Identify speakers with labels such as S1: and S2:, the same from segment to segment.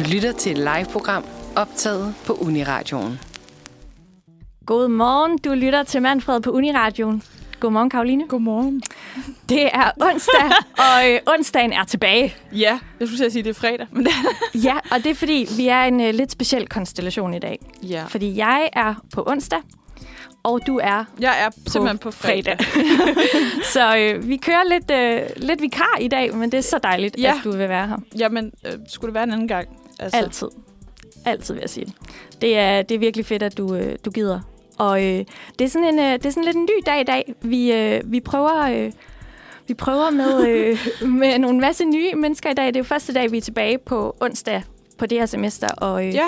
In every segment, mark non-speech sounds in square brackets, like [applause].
S1: Du lytter til et live-program optaget på Uniradioen.
S2: Godmorgen, du lytter til Manfred på Uniradioen. Godmorgen, Karoline.
S3: Godmorgen.
S2: Det er onsdag, [laughs] og øh, onsdagen er tilbage.
S3: Ja, jeg skulle sige, at det er fredag. Men det [laughs]
S2: Ja, og det er fordi, vi er en øh, lidt speciel konstellation i dag.
S3: ja.
S2: Fordi jeg er på onsdag, og du er
S3: Jeg er simpelthen på fredag. [laughs]
S2: Så øh, vi kører lidt, øh, lidt vikar i dag, men det er så dejligt,
S3: Ja.
S2: at du vil være her.
S3: Jamen, øh, skulle det være en anden gang? Altså,
S2: Altid. Altid vil jeg sige. Det er, det er virkelig fedt, at du, øh, du gider. Og øh, det, er sådan en, øh, det er sådan lidt en ny dag i dag. Vi, øh, vi prøver... Øh, vi prøver med, øh, [laughs] med nogle masse nye mennesker i dag. Det er jo første dag, vi er tilbage på onsdag på det her semester, og øh,
S3: Ja,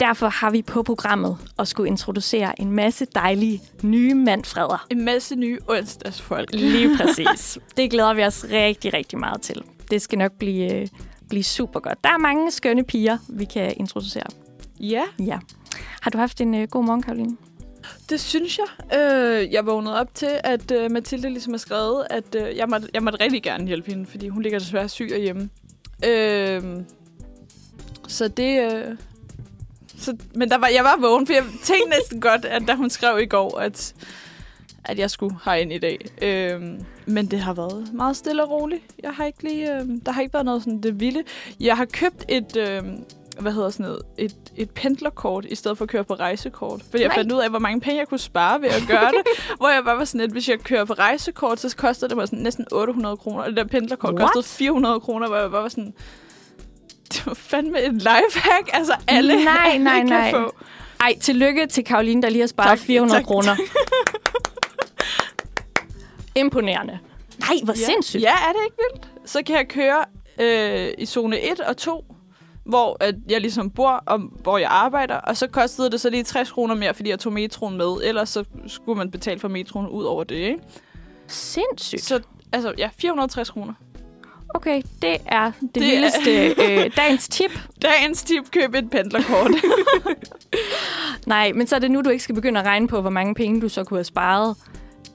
S2: derfor har vi på programmet at skulle introducere en masse dejlige nye mandfreder.
S3: en masse nye onsdagsfolk.
S2: Lige præcis. [laughs] det glæder vi os rigtig, rigtig meget til. Det skal nok blive, øh, blive super godt. Der er mange skønne piger, vi kan introducere.
S3: Ja,
S2: Ja. Har du haft en øh, god morgen, Karoline?
S3: det synes jeg. Øh, jeg vågnede op til, at øh, Mathilde ligesom har skrevet, at øh, jeg, måtte, jeg måtte rigtig gerne hjælpe hende, fordi hun ligger desværre syg hjemme. Øh, så det... Øh, så, men der var, jeg var vågen, for jeg tænkte næsten godt, at da hun skrev i går, at, at jeg skulle herind i dag. Øh, men det har været meget stille og roligt. Jeg har ikke lige, øh, der har ikke været noget sådan det vilde. Jeg har købt et... Øh, hvad hedder sådan noget, et, et pendlerkort, i stedet for at køre på rejsekort. Fordi jeg
S2: Nej.
S3: fandt ud af, hvor mange penge jeg kunne spare ved at gøre det. [laughs] hvor jeg bare var sådan, at hvis jeg kører på rejsekort, så koster det mig sådan næsten 800 kroner. Og det der pendlerkort
S2: What?
S3: kostede 400 kroner, hvor jeg bare var sådan... [laughs] Det var fandme et lifehack. Altså alle,
S2: Nej, [laughs]
S3: alle
S2: nej,
S3: kan
S2: nej.
S3: få.
S2: Ej, tillykke til Karoline, der lige har sparet
S3: Tak,
S2: 400
S3: tak,
S2: kroner. Imponerende. Nej, hvor
S3: Ja.
S2: sindssygt.
S3: Ja, er det ikke vildt? Så kan jeg køre øh, i zone 1 og 2, hvor at jeg ligesom bor, og hvor jeg arbejder. Og så kostede det så lige 60 kroner mere, fordi jeg tog metroen med. Ellers så skulle man betale for metroen ud over det, ikke?
S2: Sindssygt.
S3: Så altså, ja, 460 kroner.
S2: Okay, det er det, det
S3: Det er-
S2: vildeste øh, [laughs] dagens tip.
S3: Dagens tip, køb et pendlerkort. [laughs]
S2: Nej, men så er det nu, du ikke skal begynde at regne på, hvor mange penge du så kunne have sparet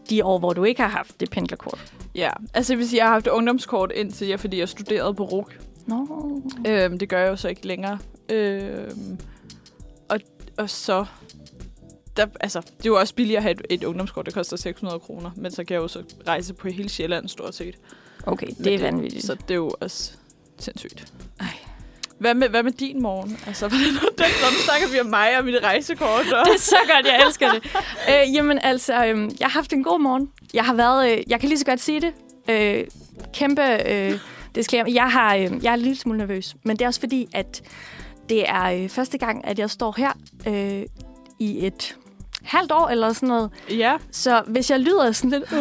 S2: de år, hvor du ikke har haft det pendlerkort.
S3: ja, altså sige, jeg har haft ungdomskort indtil jeg, fordi jeg studerede på RUK.
S2: Nå.
S3: Øhm, det gør jeg jo så ikke længere. Øhm, og, og så... Der, altså, det er jo også billigere at have et, et ungdomskort, det koster 600 kroner. Men så kan jeg jo så rejse på hele Sjælland stort set.
S2: Okay,
S3: Men
S2: det er vanvittigt.
S3: Så det er jo også sindssygt.
S2: Ej.
S3: Hvad med, hvad med din morgen? Altså, [laughs] hvordan, den, nu snakker vi om mig og mit rejsekort. Og...
S2: Det er så godt, jeg elsker det. øh, jamen altså, øh, jeg har haft en god morgen. Jeg har været, øh, jeg kan lige så godt sige det. Øh, kæmpe øh, disclaimer. Jeg, har, øh, jeg er en lille smule nervøs, men det er også fordi, at det er øh, første gang, at jeg står her øh, i et halvt år eller sådan noget.
S3: Ja,
S2: Så hvis jeg lyder sådan lidt, uh,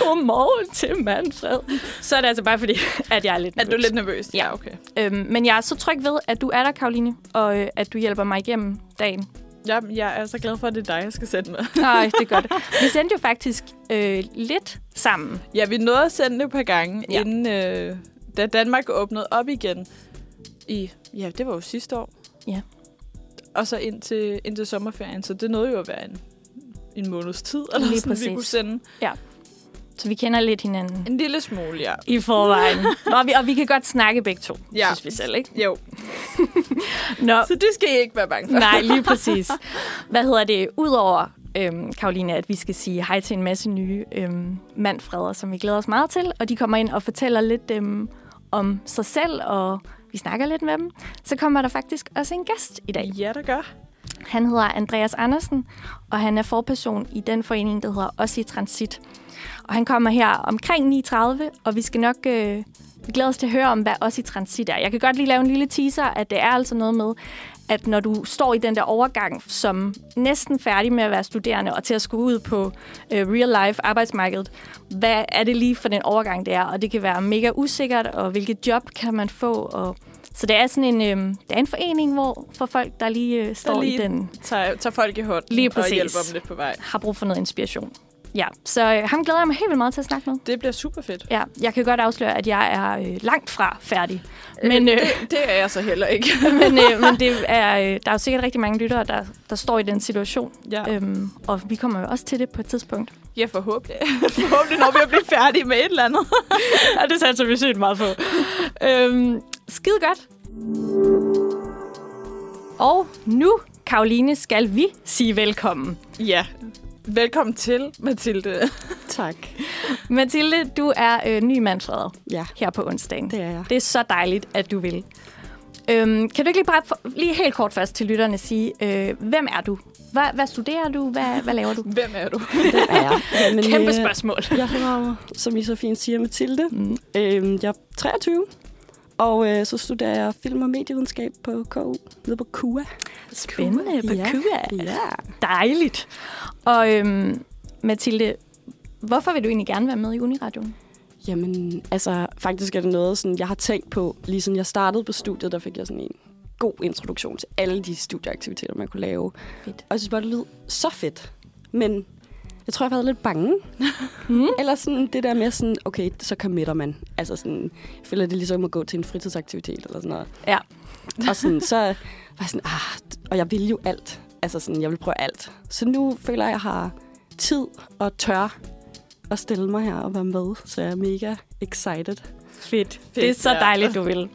S2: godmorgen til Manfred, så er det altså bare fordi, [laughs] at jeg er lidt
S3: er
S2: nervøs.
S3: du lidt nervøs?
S2: Ja.
S3: okay.
S2: Øhm, men jeg er så tryg ved, at du er der, Karoline, og øh, at du hjælper mig igennem dagen.
S3: Ja, jeg er så glad for, at det er dig, jeg skal sende med. [laughs]
S2: Nej, det er godt. [laughs] Vi sendte jo faktisk øh, lidt sammen.
S3: Ja, vi nåede at sende det et par gange,
S2: Ja.
S3: ja. inden øh, da Danmark åbnede op igen. I, ja, det var jo sidste år.
S2: Ja.
S3: Og så ind til, ind til sommerferien, så det nåede jo at være en, en måneds tid, eller
S2: Lige
S3: sådan,
S2: præcis.
S3: vi kunne sende.
S2: Så vi kender lidt hinanden
S3: En lille smule, ja.
S2: i forvejen. [laughs] og, vi, og vi kan godt snakke begge to,
S3: Ja.
S2: synes vi selv, ikke?
S3: Jo, [laughs]
S2: Nå,
S3: så det skal I ikke være bange for.
S2: nej, lige [laughs] præcis. Hvad hedder det? Udover, øhm, Karoline, at vi skal sige hej til en masse nye øhm, mandfreder, som vi glæder os meget til, og de kommer ind og fortæller lidt øhm, om sig selv, og vi snakker lidt med dem, så kommer der faktisk også en gæst i dag.
S3: Ja, der gør.
S2: Han hedder Andreas Andersen, og han er forperson i den forening, der hedder Os i Transit. Og han kommer her omkring 9.30, og vi skal nok øh, vi glæder os til at høre om, hvad Os i Transit er. Jeg kan godt lige lave en lille teaser, at det er altså noget med, at når du står i den der overgang som næsten færdig med at være studerende og til at skulle ud på øh, real life arbejdsmarkedet, hvad er det lige for den overgang, det er? Og det kan være mega usikkert, og hvilket job kan man få? Og så det er sådan en, øh, det er en forening, hvor for folk, der lige øh, står
S3: lige
S2: i den
S3: Tager, tager folk i hånden
S2: Lige
S3: og
S2: præcis.
S3: hjælper dem lidt på vej.
S2: har brug for noget inspiration. Ja, så øh, ham glæder jeg mig helt vildt meget til at snakke med.
S3: Det bliver super fedt.
S2: Ja, jeg kan godt afsløre, at jeg er øh, langt fra færdig. Men, øh,
S3: det, det er jeg så heller ikke. [laughs]
S2: men, øh, men [laughs] det er, øh, der er jo sikkert rigtig mange lyttere, der, der står i den situation.
S3: ja.
S2: Øhm, og vi kommer jo også til det på et tidspunkt.
S3: ja, forhåbentlig. [laughs] forhåbentlig når vi at blive færdige med et eller andet.
S2: Ja, det satser vi sygt meget på. øhm, skide godt. Og nu, Karoline, skal vi sige velkommen.
S3: Ja. Velkommen til, Mathilde.
S4: Tak. [laughs]
S2: Mathilde, du er øh, ny mandsfreder
S4: Ja,
S2: her på onsdagen.
S4: det er jeg.
S2: Det er så dejligt, at du vil. Øhm, kan du ikke lige bare for, lige helt kort først til lytterne sige, øh, hvem er du? Hvad, hvad studerer du? Hvad, hvad laver du? [laughs]
S3: Hvem er du?
S4: Det er jeg. [laughs] Jamen,
S2: Kæmpe
S4: øh,
S2: spørgsmål.
S4: Jeg hedder, som I så fint siger, Mathilde.
S2: Mm.
S4: Øhm, jeg er 23, og øh, så studerer jeg film- og medievidenskab på KU, nede på KUA.
S2: Spændende. På
S4: Ja.
S2: KUA.
S4: Ja.
S2: Dejligt. Og øhm, Mathilde, hvorfor vil du egentlig gerne være med i Uniradioen?
S4: Jamen, altså, faktisk er det noget, sådan, jeg har tænkt på, lige siden jeg startede på studiet, der fik jeg sådan en god introduktion til alle de studieaktiviteter, man kunne lave.
S2: Fedt.
S4: Og jeg synes bare, det lød så fedt. Men jeg tror, jeg har været lidt bange.
S2: Mm.
S4: Eller sådan det der med sådan, okay, så committer man. Altså sådan, jeg føler, det ligesom at gå til en fritidsaktivitet eller sådan noget.
S2: Ja.
S4: Og sådan, så var jeg sådan, ah, og jeg vil jo alt. Altså sådan, jeg vil prøve alt. Så nu føler jeg, at jeg har tid og tør at stille mig her og være med. Så jeg er mega excited.
S2: Fedt. Det er så dejligt, du vil.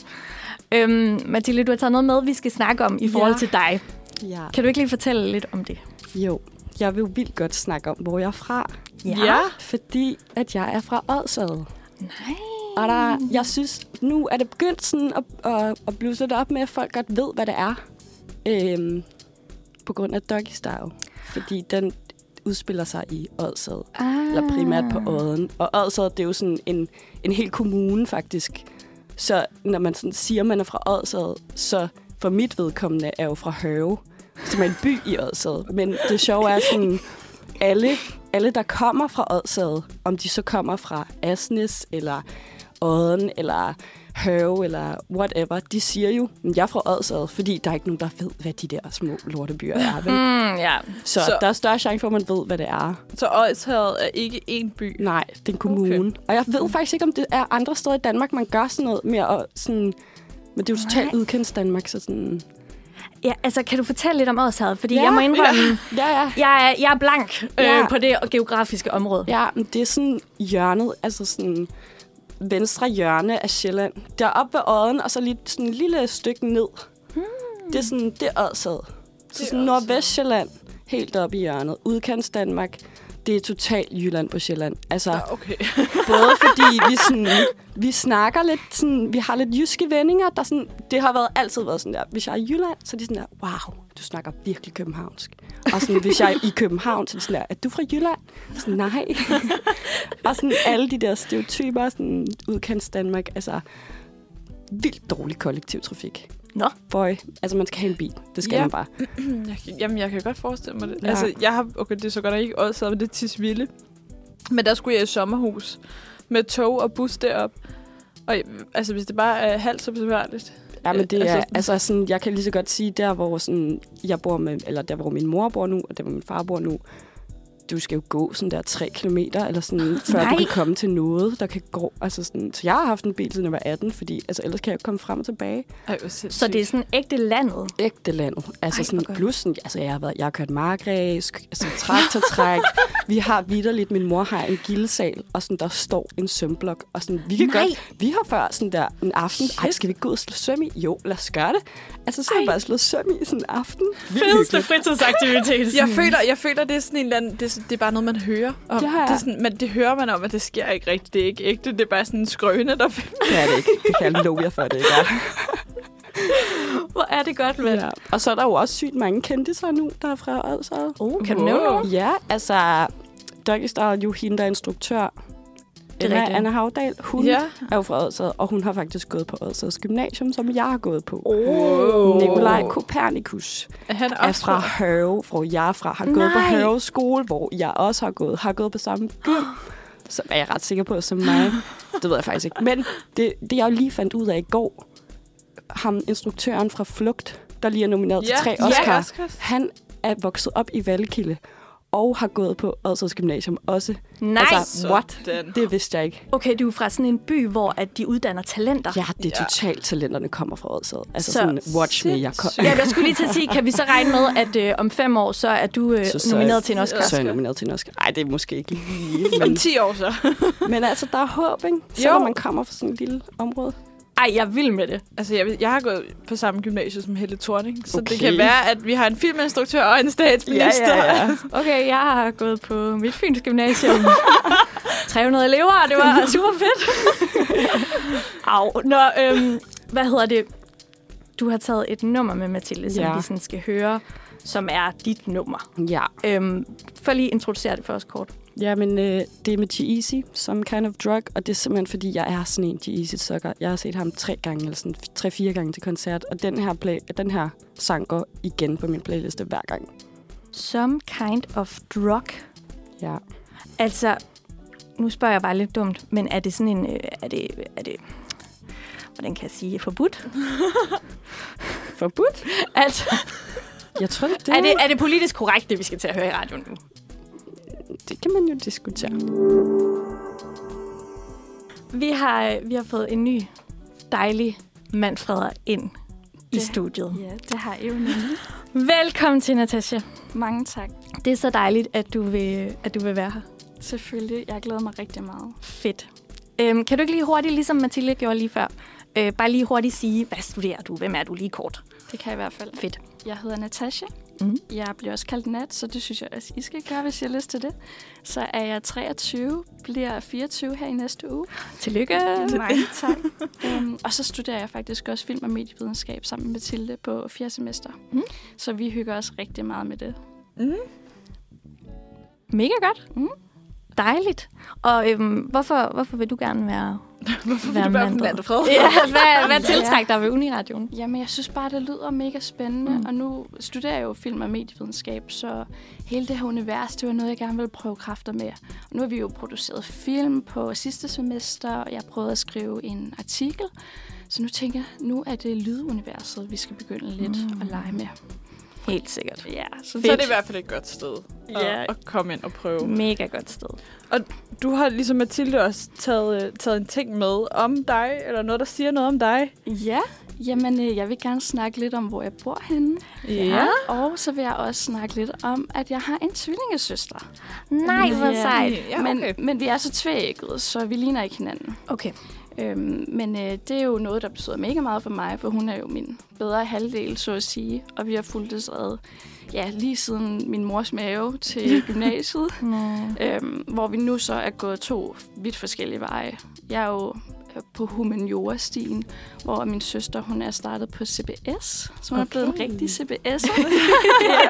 S2: Øhm, Mathilde, du har taget noget med, vi skal snakke om i forhold
S4: Ja.
S2: til dig.
S4: Ja.
S2: Kan du ikke lige fortælle lidt om det?
S4: Jo, jeg vil jo vildt godt snakke om, hvor jeg er fra.
S3: Ja.
S4: Fordi at jeg er fra Odsad.
S2: Nej.
S4: Og der, jeg synes, nu er det begyndt sådan at, at, at blive lidt op med, at folk godt ved, hvad det er. Øhm, på grund af Doggy Style. Fordi den udspiller sig i Odsad.
S2: Ah.
S4: Eller primært på Odden. Og Odsad, det er jo sådan en, en hel kommune, faktisk. Så når man sådan siger, at man er fra Odsad, så for mit vedkommende er jeg jo fra Høve, som er en by i Odsad. Men det sjove er sådan, alle, alle der kommer fra Odsad, om de så kommer fra Asnes, eller Odden, eller Høve, eller whatever, de siger jo, at jeg er fra Odsad, fordi der er ikke nogen, der ved, hvad de der små lortebyer er. Vel?
S2: Mm, ja.
S4: Så,
S3: Så-
S4: der er større chance for, at man ved, hvad det er.
S3: Så Odshavet er ikke én by.
S4: Nej, det er en kommune. Okay. Og jeg ved faktisk ikke, om det er andre steder i Danmark, man gør sådan noget med at sådan... Men det er jo totalt udkendt Danmark, så sådan...
S2: ja. altså kan du fortælle lidt om Odshavet? Fordi
S4: Ja,
S2: jeg må indrømme,
S4: Ja, ja.
S2: jeg, er, jeg er blank øh,
S4: Ja.
S2: på det geografiske område.
S4: Ja, men det er sådan hjørnet, altså sådan venstre hjørne af Sjælland. Der oppe ved Odden, og så lige sådan et lille stykke ned. Hmm. Det er sådan, det er Odsad. Så sådan Nordvestjylland, helt oppe i hjørnet. Udkants Danmark, det er totalt Jylland på Sjælland. Altså,
S3: Ja, okay. [laughs]
S4: Både fordi vi, sådan, vi snakker lidt, sådan, vi har lidt jyske vendinger. Der sådan, det har været, altid været sådan der. Hvis jeg er i Jylland, så er de sådan der, wow, du snakker virkelig københavnsk. Og sådan, hvis jeg er i København, så er de sådan der, er du fra Jylland? Sådan, nej. [laughs] og sådan alle de der stereotyper, sådan udkants Danmark, altså vildt dårlig kollektivtrafik.
S2: Nå.
S4: Boy, altså man skal have en bil. Det skal
S3: Ja.
S4: man bare. [clears throat]
S3: Jeg, kan- jamen, jeg kan godt forestille mig det.
S4: Ja.
S3: Altså, jeg har... Okay, det er så godt, at jeg ikke Odshavet, men det er Tisvilde. Men der skulle jeg i sommerhus med tog og bus derop. Og altså, hvis det bare er halvt så besværligt.
S4: Ja, men det
S3: Altså
S4: er, altså sådan, jeg kan lige så godt sige, der hvor sådan, jeg bor med, eller der hvor min mor bor nu, og der hvor min far bor nu, du skal jo gå sådan der tre kilometer, eller sådan, [gasps] før
S2: Nej.
S4: du kan komme til noget, der kan gå. Altså sådan, så jeg har haft en bil, siden jeg var 18, fordi altså, ellers kan jeg ikke komme frem og tilbage.
S3: Ej.
S2: Så det er sådan ægte landet.
S4: Ægte landet. Altså
S2: Ej,
S4: sådan, plus sådan, altså jeg har, været, jeg har kørt markræs, altså traktortræk. [laughs] vi har vidderligt, min mor har en gildesal, og sådan, der står en sømblok. Og sådan, vi kan
S2: Nej.
S4: godt, vi har før sådan der en aften, ej, skal vi ikke gå ud og slå søm i? Jo, lad os gøre det. Altså, så
S2: Ej.
S4: bare slået søm i sådan en aften.
S2: Fedeste fritidsaktivitet.
S3: Jeg føler, jeg føler, det er sådan en eller anden, det, sådan- det er bare noget, man hører om.
S4: Ja.
S3: Det, er sådan, men det hører man om, at det sker ikke rigtigt. Det er ikke ægte. Det er bare sådan en skrøne, der
S4: Det er det ikke. Det kan jeg love jer for, det ikke er. [laughs]
S2: Hvor er det godt, vel?
S4: Ja. Og så er der jo også sygt mange kendte nu, der er fra Odsad.
S2: Oh, kan du nævne nogen?
S4: Ja, altså, Doggy Star er jo hende, der er instruktør.
S2: Det er
S4: Emma,
S2: rigtigt.
S4: Anna Havdal, hun
S3: Ja.
S4: er jo fra Odsad, og hun har faktisk gået på Odsads Gymnasium, som jeg har gået på.
S3: Oh.
S4: Nikolaj Kopernikus
S3: Er han
S4: er fra Hørve, hvor jeg er fra. Har gået på
S2: Nej.
S4: Hørve skole, hvor jeg også har gået. Har gået på samme gym, [gasps] som er jeg ret sikker på som mig. Det ved jeg faktisk ikke. Men det, det jeg jo lige fandt ud af i går, ham instruktøren fra Flugt, der lige er nomineret
S3: Ja,
S4: til tre Oscar,
S3: Oscars.
S4: han er vokset op i Valkilde og har gået på Odsads Gymnasium også.
S2: Nej.
S4: Altså, what?
S3: Sådan.
S4: Det vidste jeg ikke.
S2: Okay, du er fra sådan en by, hvor at de uddanner talenter.
S4: Ja, det er
S3: Ja.
S4: totalt talenterne kommer fra Odsad. Altså
S2: Så
S4: så sådan, watch me. Jeg kom,
S3: sindssygt.
S2: Ja, jeg skulle lige til at sige, kan vi så regne med, at øh, om fem år, så er du øh,
S4: Så- så-
S2: nomineret til en Oscar?
S4: så er jeg nomineret til en Oscar. Nej, det er måske ikke lige. [laughs]
S3: Om
S4: Men,
S3: 10 år så.
S4: men altså, der er håb, ikke? Selvom
S3: Jo.
S4: man kommer fra sådan et lille område.
S2: Ej, jeg er vild med det.
S3: Altså, jeg, jeg har gået på samme gymnasie som Helle Thorning, så
S4: Okay.
S3: det kan være, at vi har en filminstruktør og en statsminister.
S4: Ja, ja, ja. [laughs]
S2: Okay, jeg har gået på mit Fyns Gymnasium. [laughs] 300 elever, og det var [laughs] super fedt. Au. Nå, øhm, hvad hedder det? Du har taget et nummer med, Mathilde, som
S4: Ja.
S2: vi sådan skal høre, som er dit nummer.
S4: Ja.
S2: Øhm, for lige introducere det for os kort.
S4: Ja, men øh, det er med G-Eazy, som kind of drug, og det er simpelthen, fordi jeg er sådan en G-Eazy-sucker. Jeg har set ham tre gange, eller sådan tre-fire gange til koncert, og den her, play, den her sang går igen på min playliste hver gang.
S2: Some kind of drug.
S4: Ja.
S2: Altså, nu spørger jeg bare lidt dumt, men er det sådan en... Øh, er det, er det hvordan kan jeg sige, forbudt?
S4: Forbudt? [laughs]
S2: Altså,
S4: Jeg tror, det,
S2: er det, er det politisk korrekt, det vi skal til at høre i radioen nu?
S4: Det kan man jo diskutere.
S2: Vi har, øh, vi har fået en ny, dejlig Manfreder ind i
S5: Det-
S2: studiet.
S5: Ja, det har I jo nemlig. [laughs]
S2: Velkommen til, Natasha.
S5: Mange tak.
S2: Det er så dejligt, at du vil, at du vil være her.
S5: Selvfølgelig. Jeg glæder mig rigtig meget.
S2: Fedt. Øhm, kan du ikke lige hurtigt, ligesom Mathilde gjorde lige før, øh, bare lige hurtigt sige, hvad studerer du? Hvem er du lige kort?
S5: Det kan jeg i hvert fald.
S2: Fedt.
S5: Jeg hedder Natasha.
S2: Mhm.
S5: Jeg bliver også kaldt Nat, så det synes jeg, at I skal gøre, hvis I har lyst til det. Så er jeg 23, bliver 24 her i næste uge.
S2: Tillykke.
S5: Mange [laughs] tak. um, og så studerer jeg faktisk også film- og medievidenskab sammen med Mathilde på fjerde semester.
S2: Mhm.
S5: Så vi hygger os rigtig meget med det.
S3: Mm.
S2: Mega godt.
S5: Mm.
S2: Dejligt. Og øhm, hvorfor, hvorfor vil du gerne være, [laughs]
S3: Hvorfor vil
S2: være
S3: du være?
S2: Manfred? Ja, hvad, [laughs] hvad tiltrækker dig ved Uniradioen?
S5: Jamen, jeg synes bare, det lyder mega spændende,
S2: Mm.
S5: mm. og nu studerer jeg jo film- og medievidenskab, så hele det her univers, det var noget, jeg gerne ville prøve kræfter med. Og nu har vi jo produceret film på sidste semester, og jeg prøvede at skrive en artikel, så nu tænker jeg, nu er det lyduniverset, vi skal begynde lidt
S2: Mm.
S5: at lege med.
S2: Helt sikkert.
S5: Ja, så
S3: Så er det i hvert fald et godt sted at,
S5: Ja.
S3: at komme ind og prøve.
S2: Mega godt sted.
S3: Du har ligesom Mathilde også taget, øh, taget en ting med om dig, eller noget, der siger noget om dig.
S5: Ja, jamen øh, jeg vil gerne snakke lidt om, hvor jeg bor henne.
S3: Ja.
S5: Og så vil jeg også snakke lidt om, at jeg har en tvillingesøster.
S2: Nej, hvor
S5: Ja.
S2: sejt.
S3: Ja, okay.
S5: men, men vi er så tvækket, så vi ligner ikke hinanden.
S2: Okay.
S5: Øhm, men øh, det er jo noget, der betyder mega meget for mig, for hun er jo min bedre halvdel, så at sige. Og vi har fulgt det ad, ja, lige siden min mors mave til [laughs] gymnasiet, øhm, hvor vi nu så er gået to vidt forskellige veje. Jeg er jo på humaniora-stien, hvor min søster, hun er startet på CBS, så hun okay. er blevet en rigtig [laughs] ja.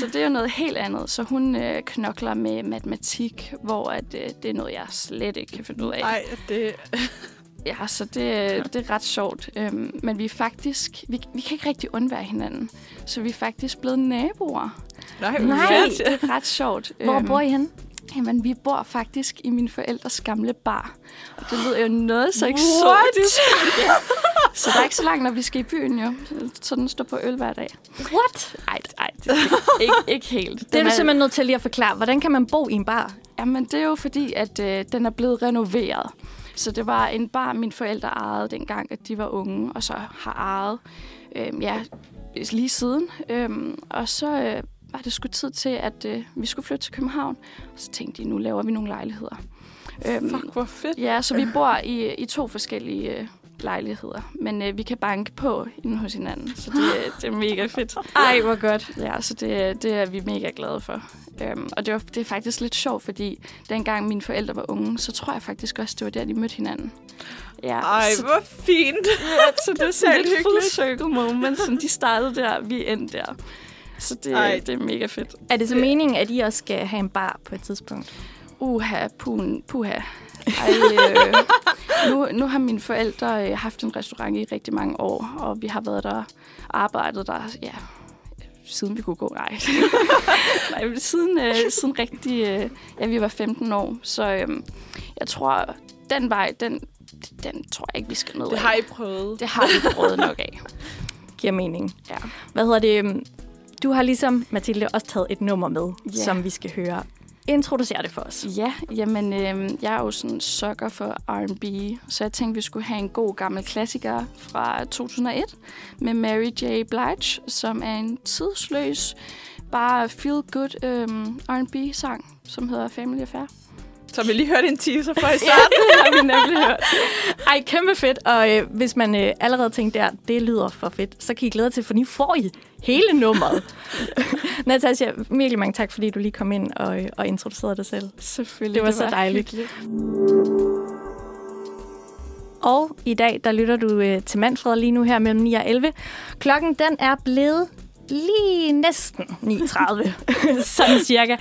S5: Så det er jo noget helt andet. Så hun øh, knokler med matematik, hvor at, øh, det er noget, jeg slet ikke kan finde ud af.
S3: Nej, det...
S5: Ja, så det, det er ret sjovt. Øhm, men vi er faktisk, vi, vi kan ikke rigtig undvære hinanden. Så vi er faktisk blevet naboer.
S3: Nej,
S2: Nej.
S3: fedt.
S5: Det er ret sjovt.
S2: Hvor bor I henne?
S5: Jamen, vi bor faktisk i min forældres gamle bar. Og det lyder jo noget så eksotisk. [laughs] Så der er ikke så langt, når vi skal i byen, jo. Så den står på øl hver dag.
S2: What?
S5: Ej, ej det ikke, ikke helt.
S2: Det er
S5: Den
S2: du simpelthen nødt til lige at forklare. Hvordan kan man bo i en bar?
S5: Jamen, det er jo fordi, at øh, den er blevet renoveret. Så det var en bar, mine forældre ejede dengang, at de var unge, og så har ejet øh, ja, lige siden. Øhm, og så øh, var det sgu tid til, at øh, vi skulle flytte til København. Og så tænkte de, nu laver vi nogle lejligheder. Øhm,
S3: Fuck, hvor fedt.
S5: Ja, så vi bor i, i to forskellige øh, lejligheder. Men øh, vi kan banke på inde hos hinanden, så det, øh, det er mega fedt. [laughs]
S2: Ej, hvor godt.
S5: Ja, så det, det er vi mega glade for. Øhm, og det, var, det er faktisk lidt sjovt, fordi dengang mine forældre var unge, så tror jeg faktisk også, det var der, de mødte hinanden. Ja,
S3: Ej,
S5: så,
S3: hvor fint.
S5: ja, så det er sådan lidt full circle moment. Sådan, de startede der, vi endte der. Så det,
S3: Ej.
S5: det er mega fedt.
S2: Er det så meningen, at I også skal have en bar på et tidspunkt?
S5: Uha, pun, puha. Ej, øh, [laughs] nu, nu har mine forældre øh, haft en restaurant i rigtig mange år, og vi har været der arbejdet der, ja, siden vi kunne gå. Nej, [laughs] Nej siden, øh, siden rigtig, øh, ja, vi var 15 år. Så øh, jeg tror, den vej, den, den tror jeg ikke, vi skal ned
S3: Det har I prøvet.
S5: det har vi prøvet nok af.
S2: Giver mening.
S5: Ja.
S2: Hvad hedder det? Du har ligesom, Mathilde, også taget et nummer med,
S5: Ja.
S2: som vi skal høre. Introducer det for os.
S5: Ja, jamen, øh, jeg er jo sådan en sucker for R&B, så jeg tænkte, vi skulle have en god gammel klassiker fra 2001 med Mary J. Blige, som er en tidsløs, bare feel-good øh, R&B-sang, som hedder Family Affair.
S3: Så vi lige hørte en teaser for i starten, har vi nemlig hørt.
S2: Ej, kæmpe fedt. Og øh, hvis man øh, allerede tænkte der, det lyder for fedt, så kan I glæde jer til, for nu får I hele nummeret. [laughs] Natasha, virkelig mange tak, fordi du lige kom ind og, øh, og introducerede dig selv.
S5: Selvfølgelig.
S2: Det var så dejligt.
S5: hyggeligt.
S2: Og i dag, der lytter du øh, til Manfred lige nu her mellem 9 og 11. Klokken, den er blevet lige næsten 9.30, [laughs] sådan cirka.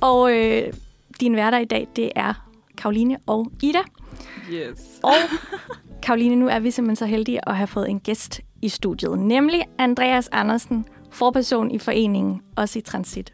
S2: Og øh, din værter i dag, det er Karoline og Ida.
S3: Yes.
S2: Og [laughs] Karoline, nu er vi simpelthen så heldige at have fået en gæst i studiet, nemlig Andreas Andersen, forperson i foreningen Også i Transit.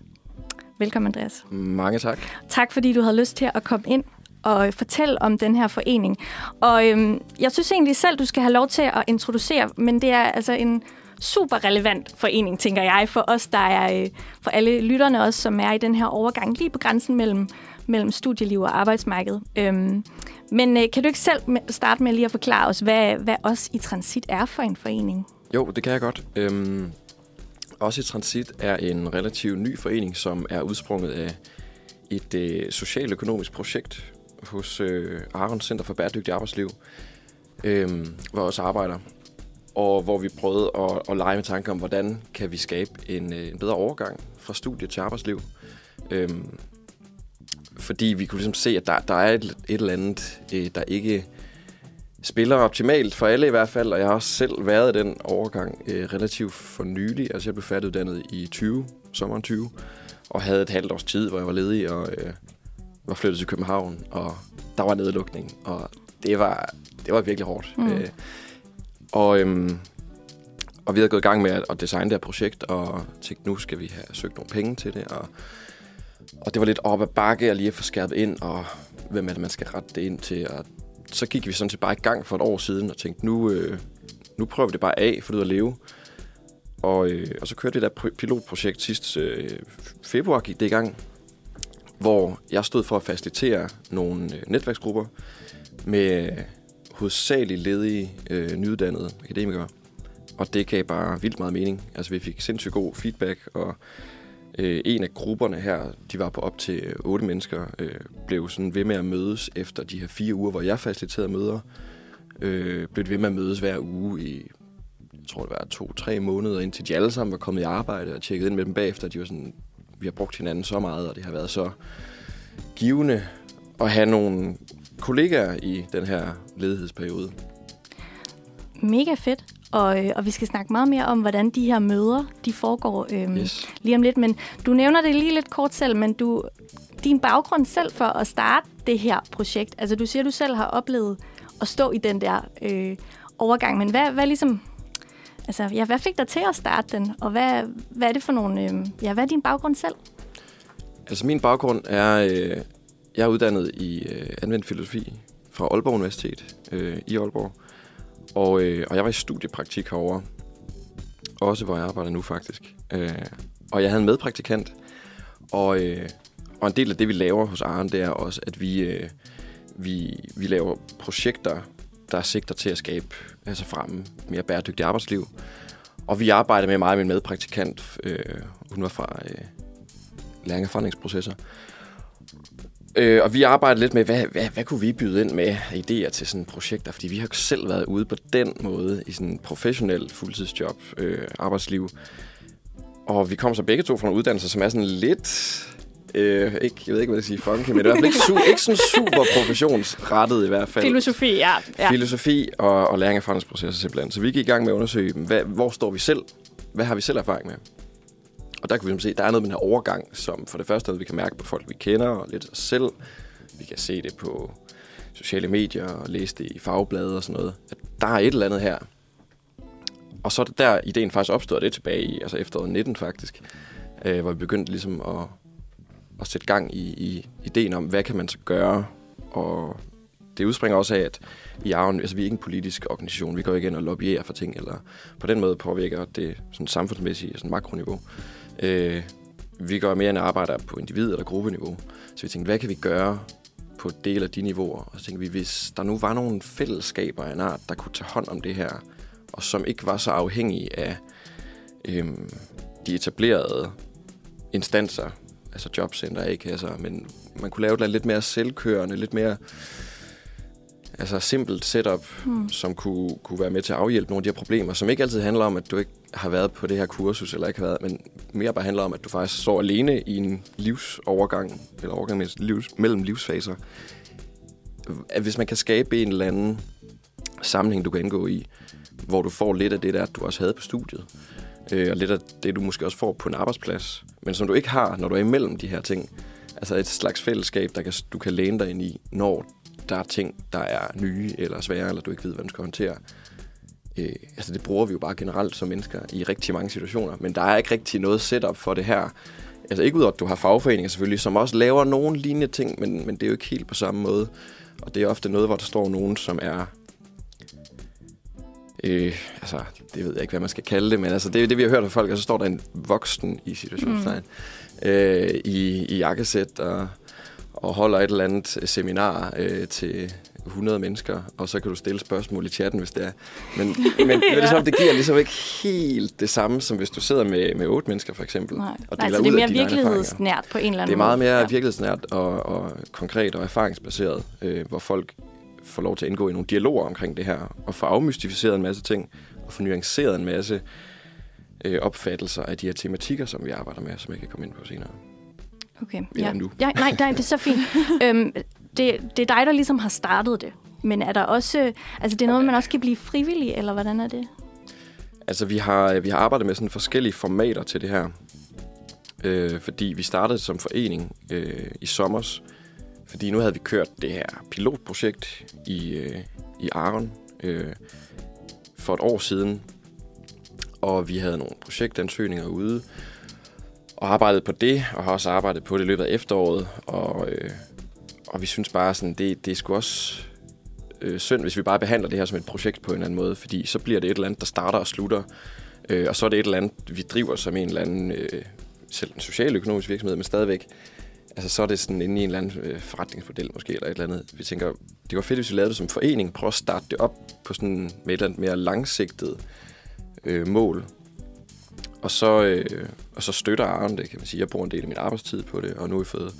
S2: Velkommen, Andreas.
S6: Mange tak.
S2: Tak, fordi du havde lyst til at komme ind og fortælle om den her forening. Og øhm, jeg synes egentlig selv, du skal have lov til at introducere, men det er altså en super relevant forening, tænker jeg, for os, der er, øh, for alle lytterne også, som er i den her overgang, lige på grænsen mellem, mellem studieliv og arbejdsmarked. Øhm, men øh, kan du ikke selv starte med lige at forklare os, hvad, hvad os i Transit er for en forening?
S6: Jo, det kan jeg godt. Øhm, Os i Transit er en relativt ny forening, som er udsprunget af et øh, socialøkonomisk projekt hos øh, Aron Center for Bæredygtig Arbejdsliv, øh, hvor også arbejder. Og hvor vi prøvede at, at lege med tanker om, hvordan kan vi skabe en, øh, en bedre overgang fra studie til arbejdsliv. Øhm, fordi vi kunne ligesom se, at der, der er et, et eller andet, øh, der ikke spiller optimalt for alle i hvert fald, og jeg har også selv været i den overgang øh, relativt for nylig. Altså jeg blev færdiguddannet i 20, sommeren 20, og havde et halvt års tid, hvor jeg var ledig og øh, var flyttet til København, og der var nedlukning, og det var, det var virkelig hårdt.
S2: Mm.
S6: Øh, og, øhm, og vi havde gået i gang med at, at designe det her projekt, og tænkte, nu skal vi have søgt nogle penge til det, og, og det var lidt op ad bakke at lige at få skærpet ind, og hvem er det, man skal rette det ind til, og så gik vi sådan set bare i gang for et år siden og tænkte, nu, øh, nu prøver vi det bare af, for det at leve. Og, øh, og så kørte det der pilotprojekt sidste øh, februar, gik det i gang, hvor jeg stod for at facilitere nogle øh, netværksgrupper med hovedsageligt ledige øh, nyuddannede akademikere. Og det gav bare vildt meget mening. Altså vi fik sindssygt god feedback, og øh, en af grupperne her, de var på op til øh, otte mennesker, øh, blev sådan ved med at mødes efter de her fire uger, hvor jeg faciliterede møder. Øh, blev ved med at mødes hver uge i, jeg tror det var to-tre måneder, indtil de alle sammen var kommet i arbejde og tjekket ind med dem bagefter. De var sådan, vi har brugt hinanden så meget, og det har været så givende at have nogle kollegaer i den her ledighedsperiode.
S2: Mega fedt. Og, øh, og vi skal snakke meget mere om, hvordan de her møder de foregår øhm,
S6: Yes.
S2: lige om lidt. Men du nævner det lige lidt kort selv, men du, din baggrund selv for at starte det her projekt, altså du siger, du selv har oplevet at stå i den der øh, overgang, men hvad, hvad ligesom, altså, ja, hvad fik dig til at starte den, og hvad, hvad er det for nogle, øh, ja, hvad er din baggrund selv?
S6: Altså min baggrund er, øh, jeg er uddannet i øh, anvendt filosofi fra Aalborg Universitet øh, i Aalborg. Og, øh, og jeg var i studiepraktik herovre. Også hvor jeg arbejder nu faktisk. Øh, og jeg havde en medpraktikant. Og, øh, og en del af det, vi laver hos Arne, det er også, at vi, øh, vi, vi laver projekter, der sigter til at skabe, altså fremme et mere bæredygtigt arbejdsliv. Og vi arbejder med mig og min medpraktikant. Øh, hun var fra øh, læring- og forandringsprocesser. Øh, og vi arbejder lidt med, hvad, hvad, hvad kunne vi byde ind med idéer til sådan projekter? Fordi vi har selv været ude på den måde i sådan en professionel fuldtidsjob, øh, arbejdsliv. Og vi kommer så begge to fra nogle uddannelser, som er sådan lidt... Øh, ikke, jeg ved ikke, hvad jeg siger, funky, men det er i hvert fald ikke, su- ikke sådan super professionsrettet i hvert fald.
S2: Filosofi, ja. ja.
S6: Filosofi og, og læring af forandringsprocesser simpelthen. Så vi gik i gang med at undersøge, hvad, hvor står vi selv? Hvad har vi selv erfaring med? Og der kan vi simpelthen se, der er noget med den her overgang, som for det første er noget, vi kan mærke på folk, vi kender, og lidt os selv. Vi kan se det på sociale medier og læse det i fagblade og sådan noget. At der er et eller andet her. Og så er det der, ideen faktisk opstod, det tilbage i altså efteråret 19 faktisk, øh, hvor vi begyndte ligesom at, at sætte gang i, i ideen om, hvad kan man så gøre? Og det udspringer også af, at i Arven, altså vi er ikke en politisk organisation, vi går ikke ind og lobbyerer for ting, eller på den måde påvirker det sådan samfundsmæssigt, sådan makroniveau. Øh, vi gør mere end arbejder på individ- eller gruppeniveau. Så vi tænkte, hvad kan vi gøre på del af de niveauer? Og så tænkte vi, hvis der nu var nogle fællesskaber af en art, der kunne tage hånd om det her, og som ikke var så afhængige af øh, de etablerede instanser, altså jobcenter, ikke? Altså, men man kunne lave et lidt mere selvkørende, lidt mere altså simpelt setup,
S2: Hmm.
S6: som kunne, kunne være med til at afhjælpe nogle af de her problemer, som ikke altid handler om, at du ikke har været på det her kursus, eller ikke har været, men mere bare handler om, at du faktisk står alene i en livsovergang, eller overgang mellem, livs, mellem livsfaser. At hvis man kan skabe en eller anden sammenhæng, du kan indgå i, hvor du får lidt af det der, du også havde på studiet, øh, og lidt af det, du måske også får på en arbejdsplads, men som du ikke har, når du er imellem de her ting. Altså et slags fællesskab, der kan, du kan læne dig ind i, når der er ting, der er nye eller svære, eller du ikke ved, hvordan du skal håndtere. Øh, altså det bruger vi jo bare generelt som mennesker i rigtig mange situationer, men der er ikke rigtig noget setup for det her. Altså ikke ud at du har fagforeninger selvfølgelig, som også laver nogle lignende ting, men, men det er jo ikke helt på samme måde. Og det er ofte noget, hvor der står nogen, som er... Øh, altså, det ved jeg ikke, hvad man skal kalde det, men altså, det er det, vi har hørt fra folk, og så står der en voksen i situationstegn mm. øh, i, i jakkesæt og, og holder et eller andet seminar øh, til 100 mennesker, og så kan du stille spørgsmål i chatten, hvis det er. Men, [laughs] men det, er ligesom, det giver ligesom ikke helt det samme, som hvis du sidder med, med otte mennesker, for eksempel.
S2: Nej,
S6: og
S2: Nej så det er mere virkelighedsnært på en eller anden
S6: Det er meget
S2: måde.
S6: mere
S2: Ja.
S6: ja. virkelighedsnært og, og konkret og erfaringsbaseret, øh, hvor folk får lov til at indgå i nogle dialoger omkring det her, og få afmystificeret en masse ting, og få nuanceret en masse øh, opfattelser af de her tematikker, som vi arbejder med, som jeg kan komme ind på senere.
S2: Okay, ja.
S6: nu.
S2: ja. Nej, nej, det er så fint. [laughs] øhm, det, det er dig, der ligesom har startet det. Men er der også... Altså, det er noget, man også kan blive frivillig, eller hvordan er det?
S6: Altså, vi har, vi har arbejdet med sådan forskellige formater til det her. Øh, fordi vi startede som forening øh, i sommers. Fordi nu havde vi kørt det her pilotprojekt i, øh, i Aron øh, for et år siden. Og vi havde nogle projektansøgninger ude. Og arbejdet på det, og har også arbejdet på det i løbet af efteråret. Og, øh, og vi synes bare, sådan, det, det er sgu også øh, synd, hvis vi bare behandler det her som et projekt på en eller anden måde, fordi så bliver det et eller andet, der starter og slutter, øh, og så er det et eller andet, vi driver som en eller anden, øh, selv en socialøkonomisk virksomhed, men stadigvæk, altså så er det sådan inde i en eller anden øh, forretningsmodel måske, eller et eller andet. Vi tænker, det var fedt, hvis vi lavede det som forening, prøve at starte det op på sådan med et eller andet mere langsigtet øh, mål, og så, øh, og så støtter Arne det, kan man sige. Jeg bruger en del af min arbejdstid på det, og nu har vi fået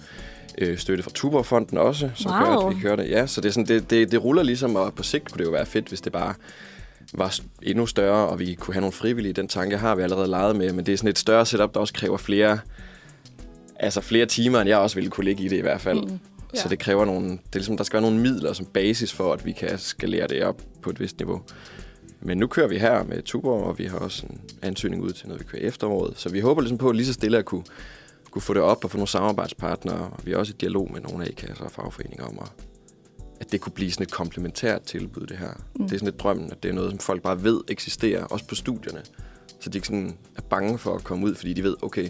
S6: øh, støtte fra Tuborgfonden også, som
S2: Wow.
S6: gør, at vi kører det. Ja, så det, er sådan, det, det, det ruller ligesom, og på sigt kunne det jo være fedt, hvis det bare var endnu større, og vi kunne have nogle frivillige. Den tanke har vi allerede leget med, men det er sådan et større setup, der også kræver flere, altså flere timer, end jeg også ville kunne ligge i det i hvert fald. Mm.
S3: Ja.
S6: Så det kræver nogle, det er ligesom, der skal være nogle midler som basis for, at vi kan skalere det op på et vist niveau. Men nu kører vi her med Tuborg, og vi har også en ansøgning ud til noget, vi kører efteråret. Så vi håber ligesom på lige så stille at kunne, kunne få det op og få nogle samarbejdspartnere. Og vi er også i dialog med nogle A-kasser og fagforeninger om, at, at det kunne blive sådan et komplementært tilbud, det her. Mm. Det er sådan lidt drømmen, at det er noget, som folk bare ved eksisterer, også på studierne. Så de ikke sådan er bange for at komme ud, fordi de ved, okay,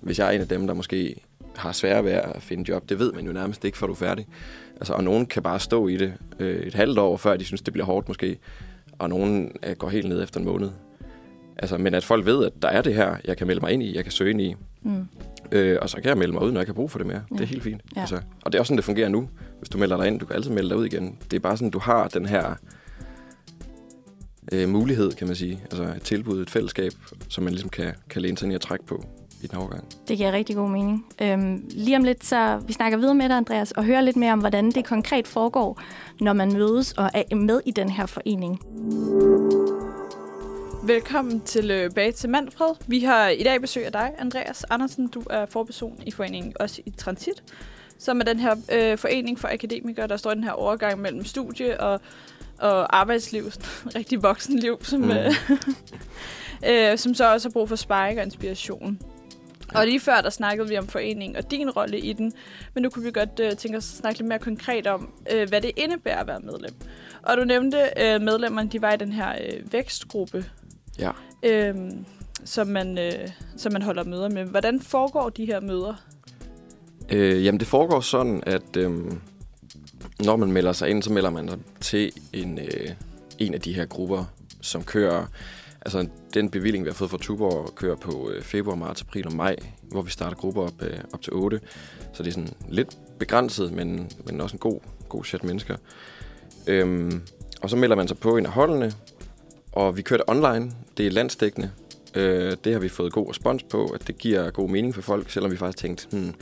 S6: hvis jeg er en af dem, der måske har svært ved at finde job, det ved man jo nærmest ikke, før du er færdig. Altså, og nogen kan bare stå i det øh, et halvt år, før de synes, det bliver hårdt måske. Og nogen øh, går helt ned efter en måned. Altså, men at folk ved, at der er det her, jeg kan melde mig ind i, jeg kan søge ind i.
S2: Mm.
S6: Øh, og så kan jeg melde mig ud, når jeg kan bruge for det mere. Ja. Det er helt fint.
S2: Ja.
S6: Altså, og det er også sådan, det fungerer nu. Hvis du melder dig ind, du kan altid melde dig ud igen. Det er bare sådan, du har den her øh, mulighed, kan man sige. Altså et tilbud, et fællesskab, som man ligesom kan, kan læne sig ind i at trække på i den overgang.
S2: Det giver rigtig god mening. Øhm, lige om lidt, så vi snakker videre med dig, Andreas, og hører lidt mere om, hvordan det konkret foregår, når man mødes og er med i den her forening.
S3: Velkommen tilbage til Manfred. Vi har i dag besøg af dig, Andreas Andersen. Du er forperson i foreningen også i Transit, som er den her øh, forening for akademikere, der står i den her overgang mellem studie og, og arbejdsliv, rigtig voksenliv, som,
S6: Mm.
S3: mm. øh, [laughs] øh, som så også har brug for sparring og inspiration. Og lige før, der snakkede vi om foreningen og din rolle i den, men nu kunne vi godt øh, tænke os at snakke lidt mere konkret om, øh, hvad det indebærer at være medlem. Og du nævnte, øh, medlemmerne de var i den her øh, vækstgruppe,
S6: Ja.
S3: øh, som, man, øh, som man holder møder med. Hvordan foregår de her møder?
S6: Øh, jamen, det foregår sådan, at øhm, når man melder sig ind, så melder man sig til en, øh, en af de her grupper, som kører... Altså, den bevilling, vi har fået fra Tuborg, kører på øh, februar, marts, april og maj, hvor vi starter grupper op, øh, op til 8. Så det er sådan lidt begrænset, men, men også en god, god chat mennesker. Øhm, og så melder man sig på en af holdene, og vi kører det online. Det er landsdækkende. Øh, det har vi fået god respons på, at det giver god mening for folk, selvom vi faktisk tænkte, hmm,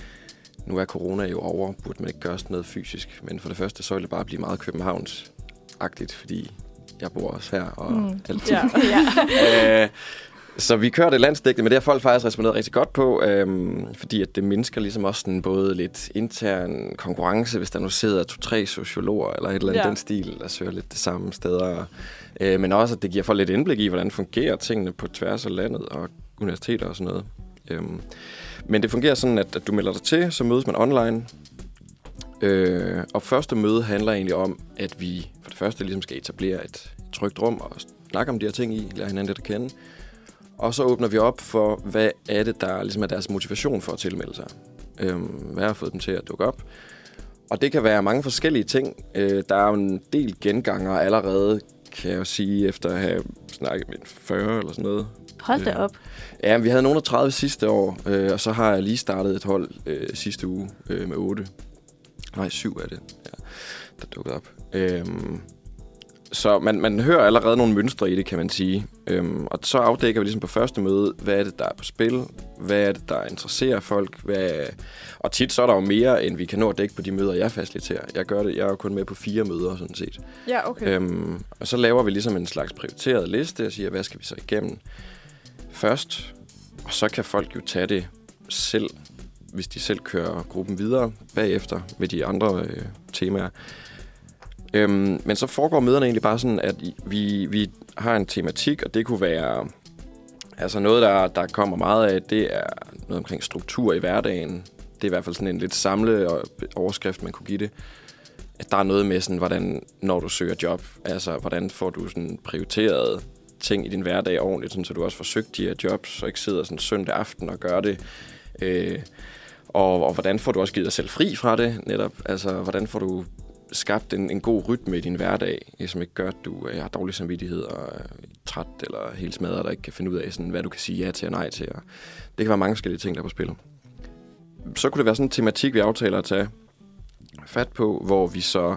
S6: nu er corona jo over, burde man ikke gøre sådan noget fysisk. Men for det første, så vil det bare blive meget Københavns-agtigt, fordi jeg bor også her og mm. alt.
S3: Ja.
S6: ja. [laughs] øh, så vi kører det landsdækkende, men det har folk faktisk responderet rigtig godt på, øhm, fordi at det mindsker ligesom også sådan både lidt intern konkurrence, hvis der nu sidder to-tre sociologer eller et eller andet ja. den stil, der søger lidt det samme steder. Øh, men også, at det giver folk lidt indblik i, hvordan fungerer tingene på tværs af landet og universiteter og sådan noget. Øhm, men det fungerer sådan, at, at du melder dig til, så mødes man online. Øh, og første møde handler egentlig om, at vi første ligesom skal etablere et, trygt rum og snakke om de her ting i, lære hinanden lidt at kende. Og så åbner vi op for, hvad er det, der ligesom er deres motivation for at tilmelde sig. Øhm, hvad har fået dem til at dukke op? Og det kan være mange forskellige ting. Øh, der er jo en del genganger allerede, kan jeg jo sige, efter at have snakket med 40 eller sådan noget.
S2: Hold da
S6: Øh,
S2: op.
S6: Ja, vi havde nogen af 30 sidste år, øh, og så har jeg lige startet et hold øh, sidste uge øh, med 8. Nej, 7 er det, ja, der dukkede op. Øhm, så man, man hører allerede nogle mønstre i det, kan man sige. Øhm, og så afdækker vi ligesom på første møde, hvad er det, der er på spil? Hvad er det, der interesserer folk? Hvad... Og tit så er der jo mere, end vi kan nå at dække på de møder, jeg faciliterer. Jeg gør det, jeg er jo kun med på fire møder, sådan set.
S3: ja, okay.
S6: Øhm, og så laver vi ligesom en slags prioriteret liste og siger, hvad skal vi så igennem først? Og så kan folk jo tage det selv, hvis de selv kører gruppen videre bagefter med de andre øh, temaer. Øhm, men så foregår møderne egentlig bare sådan, at vi, vi har en tematik, og det kunne være altså noget, der, der kommer meget af, det er noget omkring struktur i hverdagen. Det er i hvert fald sådan en lidt samle overskrift, man kunne give det at der er noget med sådan, hvordan, når du søger job, altså hvordan får du sådan prioriteret ting i din hverdag ordentligt, sådan, så du også får søgt de her jobs, og ikke sidder sådan søndag aften og gør det. Øh, og, og hvordan får du også givet dig selv fri fra det netop? Altså, hvordan får du skabt en, en god rytme i din hverdag, som ikke gør, at du øh, har dårlig samvittighed og er træt eller helt smadret, der ikke kan finde ud af, sådan, hvad du kan sige ja til og nej til. Og det kan være mange forskellige ting, der er på spil. Så kunne det være sådan en tematik, vi aftaler at tage fat på, hvor vi så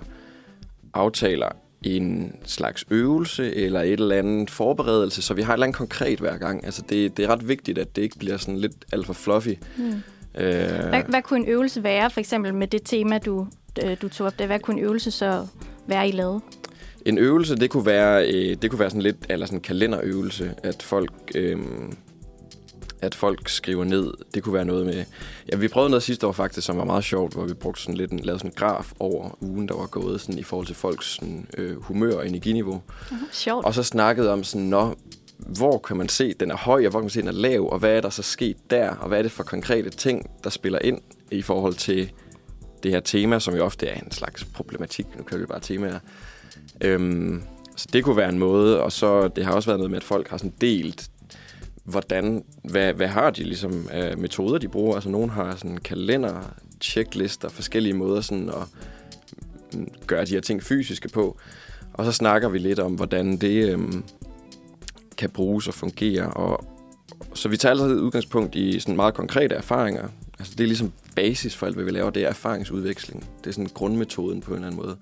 S6: aftaler en slags øvelse eller et eller andet forberedelse, så vi har et eller andet konkret hver gang. Altså det, det er ret vigtigt, at det ikke bliver sådan lidt alt for fluffy.
S2: Mm.
S6: Øh,
S2: Hvad, hvad kunne en øvelse være, for eksempel med det tema, du, øh, du tog op der? Hvad kunne en øvelse så være, I lavede?
S6: En øvelse, det kunne være, øh, det kunne være sådan lidt, eller sådan en kalenderøvelse, at folk, øh, at folk skriver ned. Det kunne være noget med... Ja, vi prøvede noget sidste år faktisk, som var meget sjovt, hvor vi brugte sådan lidt en, lavede sådan en graf over ugen, der var gået sådan, i forhold til folks sådan, øh, humør og energiniveau.
S2: Sjovt.
S6: Og så snakkede om sådan, nå, hvor kan man se, den er høj, og hvor kan man se, den er lav, og hvad er der så sket der, og hvad er det for konkrete ting, der spiller ind i forhold til det her tema, som jo ofte er en slags problematik. Nu kører vi bare temaer. Øhm, så det kunne være en måde, og så det har også været noget med, at folk har sådan delt, hvordan, hvad, hvad har de ligesom øh, metoder, de bruger. Altså nogen har sådan kalender, checklister, forskellige måder sådan at mm, gøre de her ting fysiske på. Og så snakker vi lidt om, hvordan det øhm, kan bruges og fungere. Og, så vi tager altid udgangspunkt i sådan meget konkrete erfaringer. Altså det er ligesom basis for alt, hvad vi laver, det er erfaringsudveksling. Det er sådan grundmetoden på en eller anden måde.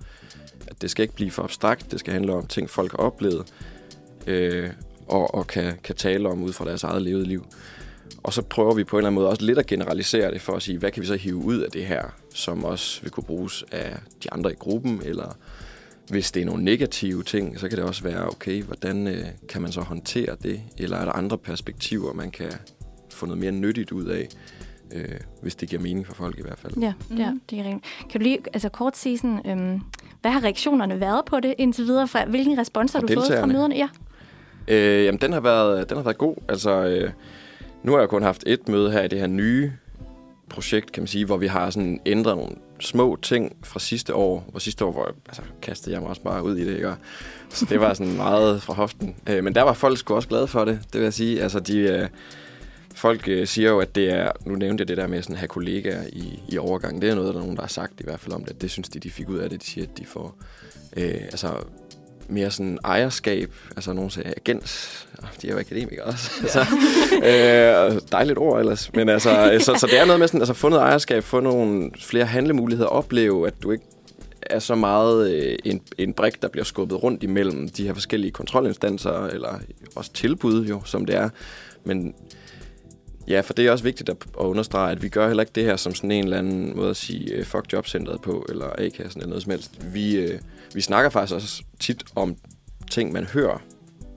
S6: At det skal ikke blive for abstrakt, det skal handle om ting, folk har oplevet, øh, og, og kan, kan tale om ud fra deres eget levede liv. Og så prøver vi på en eller anden måde også lidt at generalisere det, for at sige, hvad kan vi så hive ud af det her, som også vil kunne bruges af de andre i gruppen, eller hvis det er nogle negative ting, så kan det også være, okay, hvordan øh, kan man så håndtere det? Eller er der andre perspektiver, man kan få noget mere nyttigt ud af, øh, hvis det giver mening for folk i hvert fald.
S2: Ja,
S3: Mhm.
S2: ja, det er rigtigt. Kan du lige altså kort sige, sådan, øhm, hvad har reaktionerne været på det indtil videre? Fra, hvilken respons har
S6: Fra
S2: du fået fra møderne? Ja.
S6: Øh, jamen, den har været, den har været god. Altså, øh, nu har jeg kun haft et møde her i det her nye projekt, kan man sige, hvor vi har sådan ændret nogle små ting fra sidste år. Og sidste år, hvor jeg, altså, kastede jeg mig også bare ud i det, ikke? Og, så det var sådan meget fra hoften. Øh, men der var folk sgu også glade for det, det vil jeg sige. Altså, de, øh, folk øh, siger jo, at det er, nu nævnte jeg det der med sådan at have kollegaer i, i overgangen. Det er noget, der er nogen, der har sagt i hvert fald om det. Det synes de, de fik ud af det. De siger, at de får øh, altså, mere sådan ejerskab. Altså nogen siger agens. Ah, De er jo akademikere også. altså, øh, dejligt ord ellers. Men altså, så, så det er noget med sådan, altså, få noget ejerskab, få nogle flere handlemuligheder, opleve, at du ikke er så meget øh, en, en brik, der bliver skubbet rundt imellem de her forskellige kontrolinstanser, eller også tilbud jo, som det er. Men ja, for det er også vigtigt at, at understrege, at vi gør heller ikke det her som sådan en eller anden måde at sige øh, fuck jobcentret på, eller A-kassen eller noget som helst. Vi, øh, vi snakker faktisk også tit om ting, man hører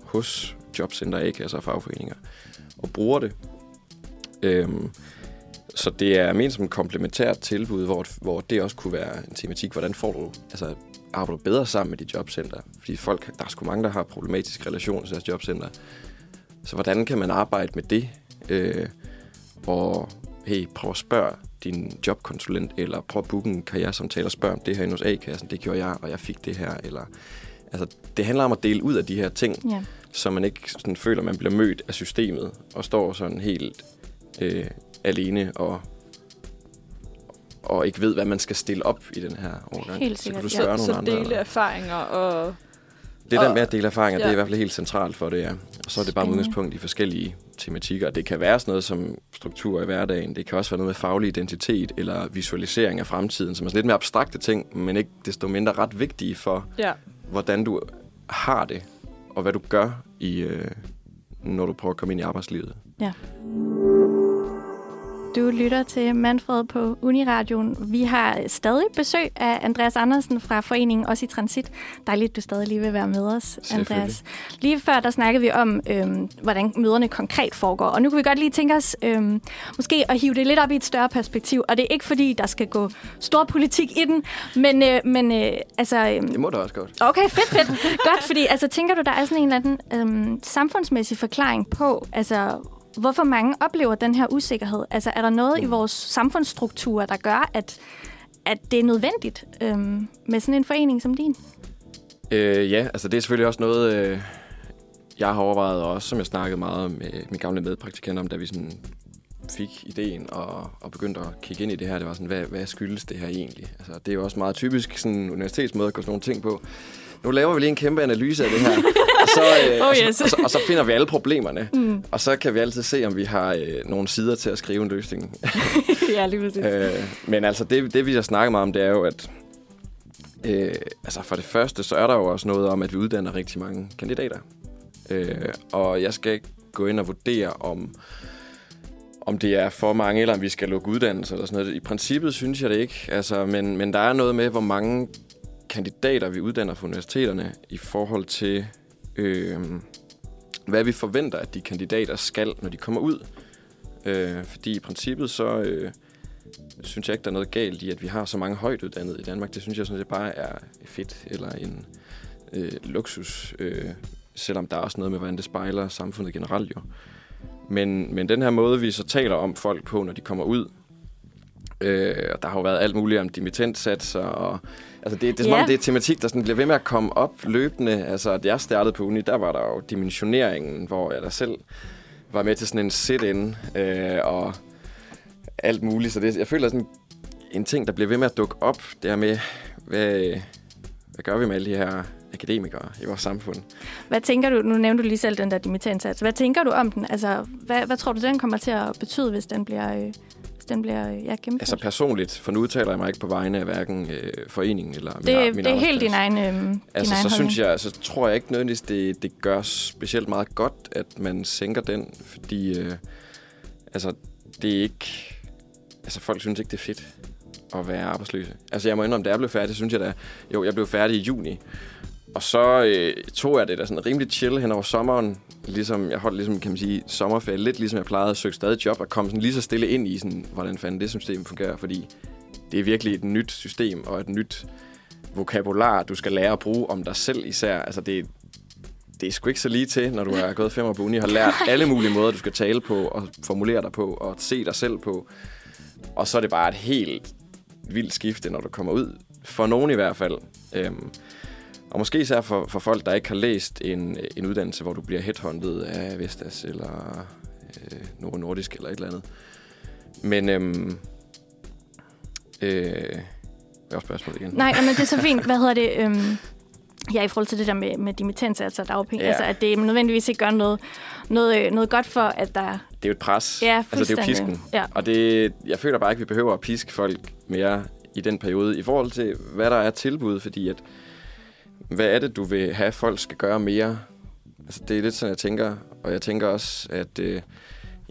S6: hos jobcenter, A-kasser og fagforeninger, og bruger det. Øhm, så det er ment som et komplementært tilbud, hvor, hvor det også kunne være en tematik. Hvordan får du, altså, arbejder du bedre sammen med dit jobcenter? Fordi folk, der er sgu mange, der har problematisk relation til deres jobcenter. Så hvordan kan man arbejde med det? Øh, og hey, prøv at spørge din jobkonsulent, eller prøv at booke en karrieresamtale og spørg om det her inde hos A-kassen. Det gjorde jeg, og jeg fik det her. Eller, altså, det handler om at dele ud af de her ting,
S2: Ja.
S6: så man ikke sådan føler, at man bliver mødt af systemet, og står sådan helt øh, alene og, og ikke ved, hvad man skal stille op i den her overgang.
S2: Helt
S6: så
S2: sikkert,
S6: kan du
S2: ja.
S6: spørge
S3: Så,
S6: nogle
S3: så
S6: andre.
S3: dele
S6: eller-
S3: erfaringer og...
S6: det der
S3: og-
S6: med at dele erfaringer, ja. det er
S3: ja.
S6: i hvert fald helt centralt for det, ja. Og så er det bare med udgangspunkt i forskellige tematikker. Det kan være sådan noget som struktur i hverdagen. Det kan også være noget med faglig identitet eller visualisering af fremtiden, som er sådan lidt mere abstrakte ting, men ikke desto mindre ret vigtige for,
S3: Ja.
S6: hvordan du har det, og hvad du gør, i, øh, når du prøver at komme ind i arbejdslivet.
S2: Du lytter til Manfred på Uniradioen. Vi har stadig besøg af Andreas Andersen fra foreningen Også i Transit. Dejligt, du stadig lige vil være med os. Andreas. Lige før, der snakkede vi om, øhm, hvordan møderne konkret foregår. Og nu kan vi godt lige tænke os øhm, måske at hive det lidt op i et større perspektiv. Og det er ikke fordi, der skal gå stor politik i den, men, øh, men øh, altså... Øhm,
S6: Det må du også godt.
S2: Okay, fedt, fedt. Godt, fordi altså, tænker du, der er sådan en eller anden øhm, samfundsmæssig forklaring på, altså, hvorfor mange oplever den her usikkerhed? Altså, er der noget i vores samfundsstruktur, der gør, at, at det er nødvendigt øhm, med sådan en forening som din?
S6: Øh, ja, altså det er selvfølgelig også noget, øh, jeg har overvejet, og også som jeg snakkede meget med min gamle medpraktikant om, da vi sådan fik ideen og, og begyndte at kigge ind i det her. Det var sådan, hvad, hvad skyldes det her egentlig? Altså, det er jo også meget typisk sådan en universitetsmåde at gå sådan nogle ting på. Nu laver vi lige en kæmpe analyse af det her, [laughs] så, øh, [laughs]
S2: Oh,
S6: og, så,
S2: yes.
S6: og, så, og så finder vi alle problemerne. Mm. Og så kan vi altid se, om vi har øh, nogle sider til at skrive en løsning. [laughs]
S2: ja, lige præcis.
S6: Øh, men altså, det, det vi har snakket meget om, det er jo, at øh, altså for det første, så er der jo også noget om, at vi uddanner rigtig mange kandidater. Øh, og jeg skal ikke gå ind og vurdere, om, om det er for mange, eller om vi skal lukke uddannelser eller sådan noget. I princippet synes jeg det ikke. Altså, men, men der er noget med, hvor mange kandidater vi uddanner for universiteterne i forhold til, øh, hvad vi forventer, at de kandidater skal, når de kommer ud. Øh, fordi i princippet så... Øh, synes jeg ikke, der er noget galt i, at vi har så mange højt uddannede i Danmark. Det synes jeg sådan set bare er fedt, eller en øh, luksus, øh, selvom der er også noget med, hvordan det spejler samfundet generelt jo. Men, men den her måde, vi så taler om folk på, når de kommer ud, øh, og der har jo været alt muligt om dimittentsatser, og altså det, det er som
S2: Ja.
S6: om, det er tematik, der sådan bliver ved med at komme op løbende. Altså, at jeg startede på uni, der var der jo dimensioneringen, hvor jeg da selv var med til sådan en sit-in, øh, og alt muligt. Så det, jeg føler sådan en ting, der bliver ved med at dukke op, det er med, hvad, hvad gør vi med alle de her akademikere i vores samfund?
S2: Hvad tænker du, nu nævnte du lige selv den der dimittentsats. Hvad tænker du om den? Altså, hvad, hvad tror du, den kommer til at betyde, hvis den bliver, øh, den bliver øh, ja, gennemført?
S6: Altså personligt, for nu udtaler jeg mig ikke på vegne af hverken øh, foreningen eller min,
S2: det,
S6: min
S2: det er helt din egen, øh, din
S6: Altså,
S2: egen
S6: så
S2: holdning.
S6: synes jeg, så tror jeg ikke nødvendigvis, det, det gør specielt meget godt, at man sænker den, fordi øh, altså, det er ikke... Altså, folk synes ikke, det er fedt at være arbejdsløse. Altså, jeg må indrømme, da jeg blev færdig, synes jeg da... Jo, jeg blev færdig i juni. Og så øh, tog jeg det da sådan rimelig chill hen over sommeren. Ligesom, jeg holdt ligesom, kan man sige, sommerferie. Lidt ligesom jeg plejede at søge stadig job og komme sådan lige så stille ind i, sådan, hvordan fanden det system fungerer. Fordi det er virkelig et nyt system og et nyt vokabular, du skal lære at bruge om dig selv især. Altså, det, det er sgu ikke så lige til, når du er gået fem år på uni og har lært alle mulige måder, du skal tale på og formulere dig på og se dig selv på. Og så er det bare et helt vildt skifte, når du kommer ud. For nogen i hvert fald. Øhm, og måske især for, for folk, der ikke har læst en, en uddannelse, hvor du bliver headhunted af Vestas eller øh, Novo Nordisk eller et eller andet. Men øhm, øh, hvad var spørgsmålet igen?
S2: Nej, men det er så fint. Hvad hedder det? [laughs] Øhm, ja, i forhold til det der med, med dimittensatser og dagpenge.
S6: Ja.
S2: Altså, at det nødvendigvis ikke gør noget, noget, øh, noget godt for, at der...
S6: Det er jo et pres.
S2: Ja,
S6: altså, det er jo pisken.
S2: Ja.
S6: Og det, jeg føler bare ikke, vi behøver at piske folk mere i den periode, i forhold til, hvad der er tilbud, fordi at, hvad er det, du vil have, folk skal gøre mere? Altså, det er lidt sådan, jeg tænker, og jeg tænker også, at, øh,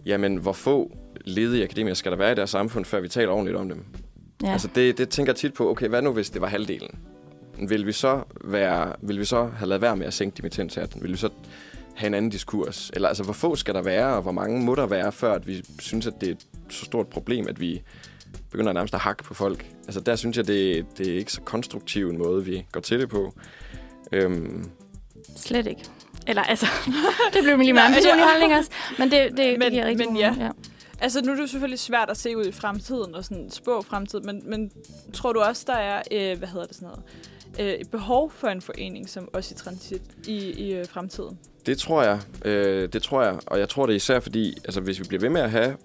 S6: jamen, hvor få ledige akademikere skal der være i deres samfund, før vi taler ordentligt om dem?
S2: Ja.
S6: Altså, det, det tænker jeg tit på, okay, hvad nu, hvis det var halvdelen? Vil vi så, være, vil vi så have lavet være med at sænke dimittendsatsen? Vil vi så have en anden diskurs? Eller altså, hvor få skal der være, og hvor mange må der være, før at vi synes, at det er et så stort problem, at vi begynder nærmest at hakke på folk? Altså, der synes jeg, det, det er ikke så konstruktiv en måde, vi går til det på. Øhm,
S2: Slet ikke. Eller altså, [laughs] det blev lige meget personlig
S3: ja.
S2: holdning også. Men det, det, det
S3: Men-
S2: giver rigtig
S3: men ja.
S2: ja.
S3: Altså, nu er det jo selvfølgelig svært at se ud i fremtiden og sådan spå fremtid, men, men tror du også, der er, øh, hvad hedder det sådan noget, øh, et behov for en forening som også i transit i, i øh, fremtiden?
S6: Det tror jeg. Øh, det tror jeg. Og jeg tror det især fordi, altså hvis vi bliver ved med at have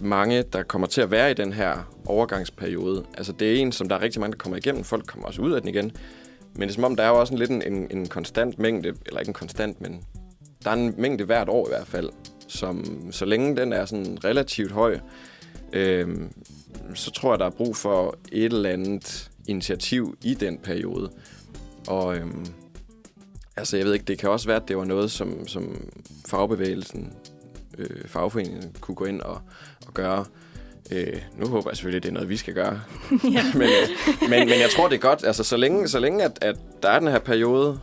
S6: mange, der kommer til at være i den her overgangsperiode. Altså det er en, som der er rigtig mange, der kommer igennem. Folk kommer også ud af den igen. Men det er som om, der er jo også en lidt en, en, en konstant mængde, eller ikke en konstant, men der er en mængde hvert år i hvert fald, som så længe den er sådan relativt høj, øh, så tror jeg, der er brug for et eller andet initiativ i den periode. Og øh, altså, jeg ved ikke, det kan også være, at det var noget, som, som fagbevægelsen, øh, fagforeningen kunne gå ind og, og gøre. Øh, nu håber jeg selvfølgelig, at det er noget, vi skal gøre. [laughs]
S2: ja.
S6: men, øh, men, men jeg tror, det er godt, altså så længe, så længe at, at der er den her periode,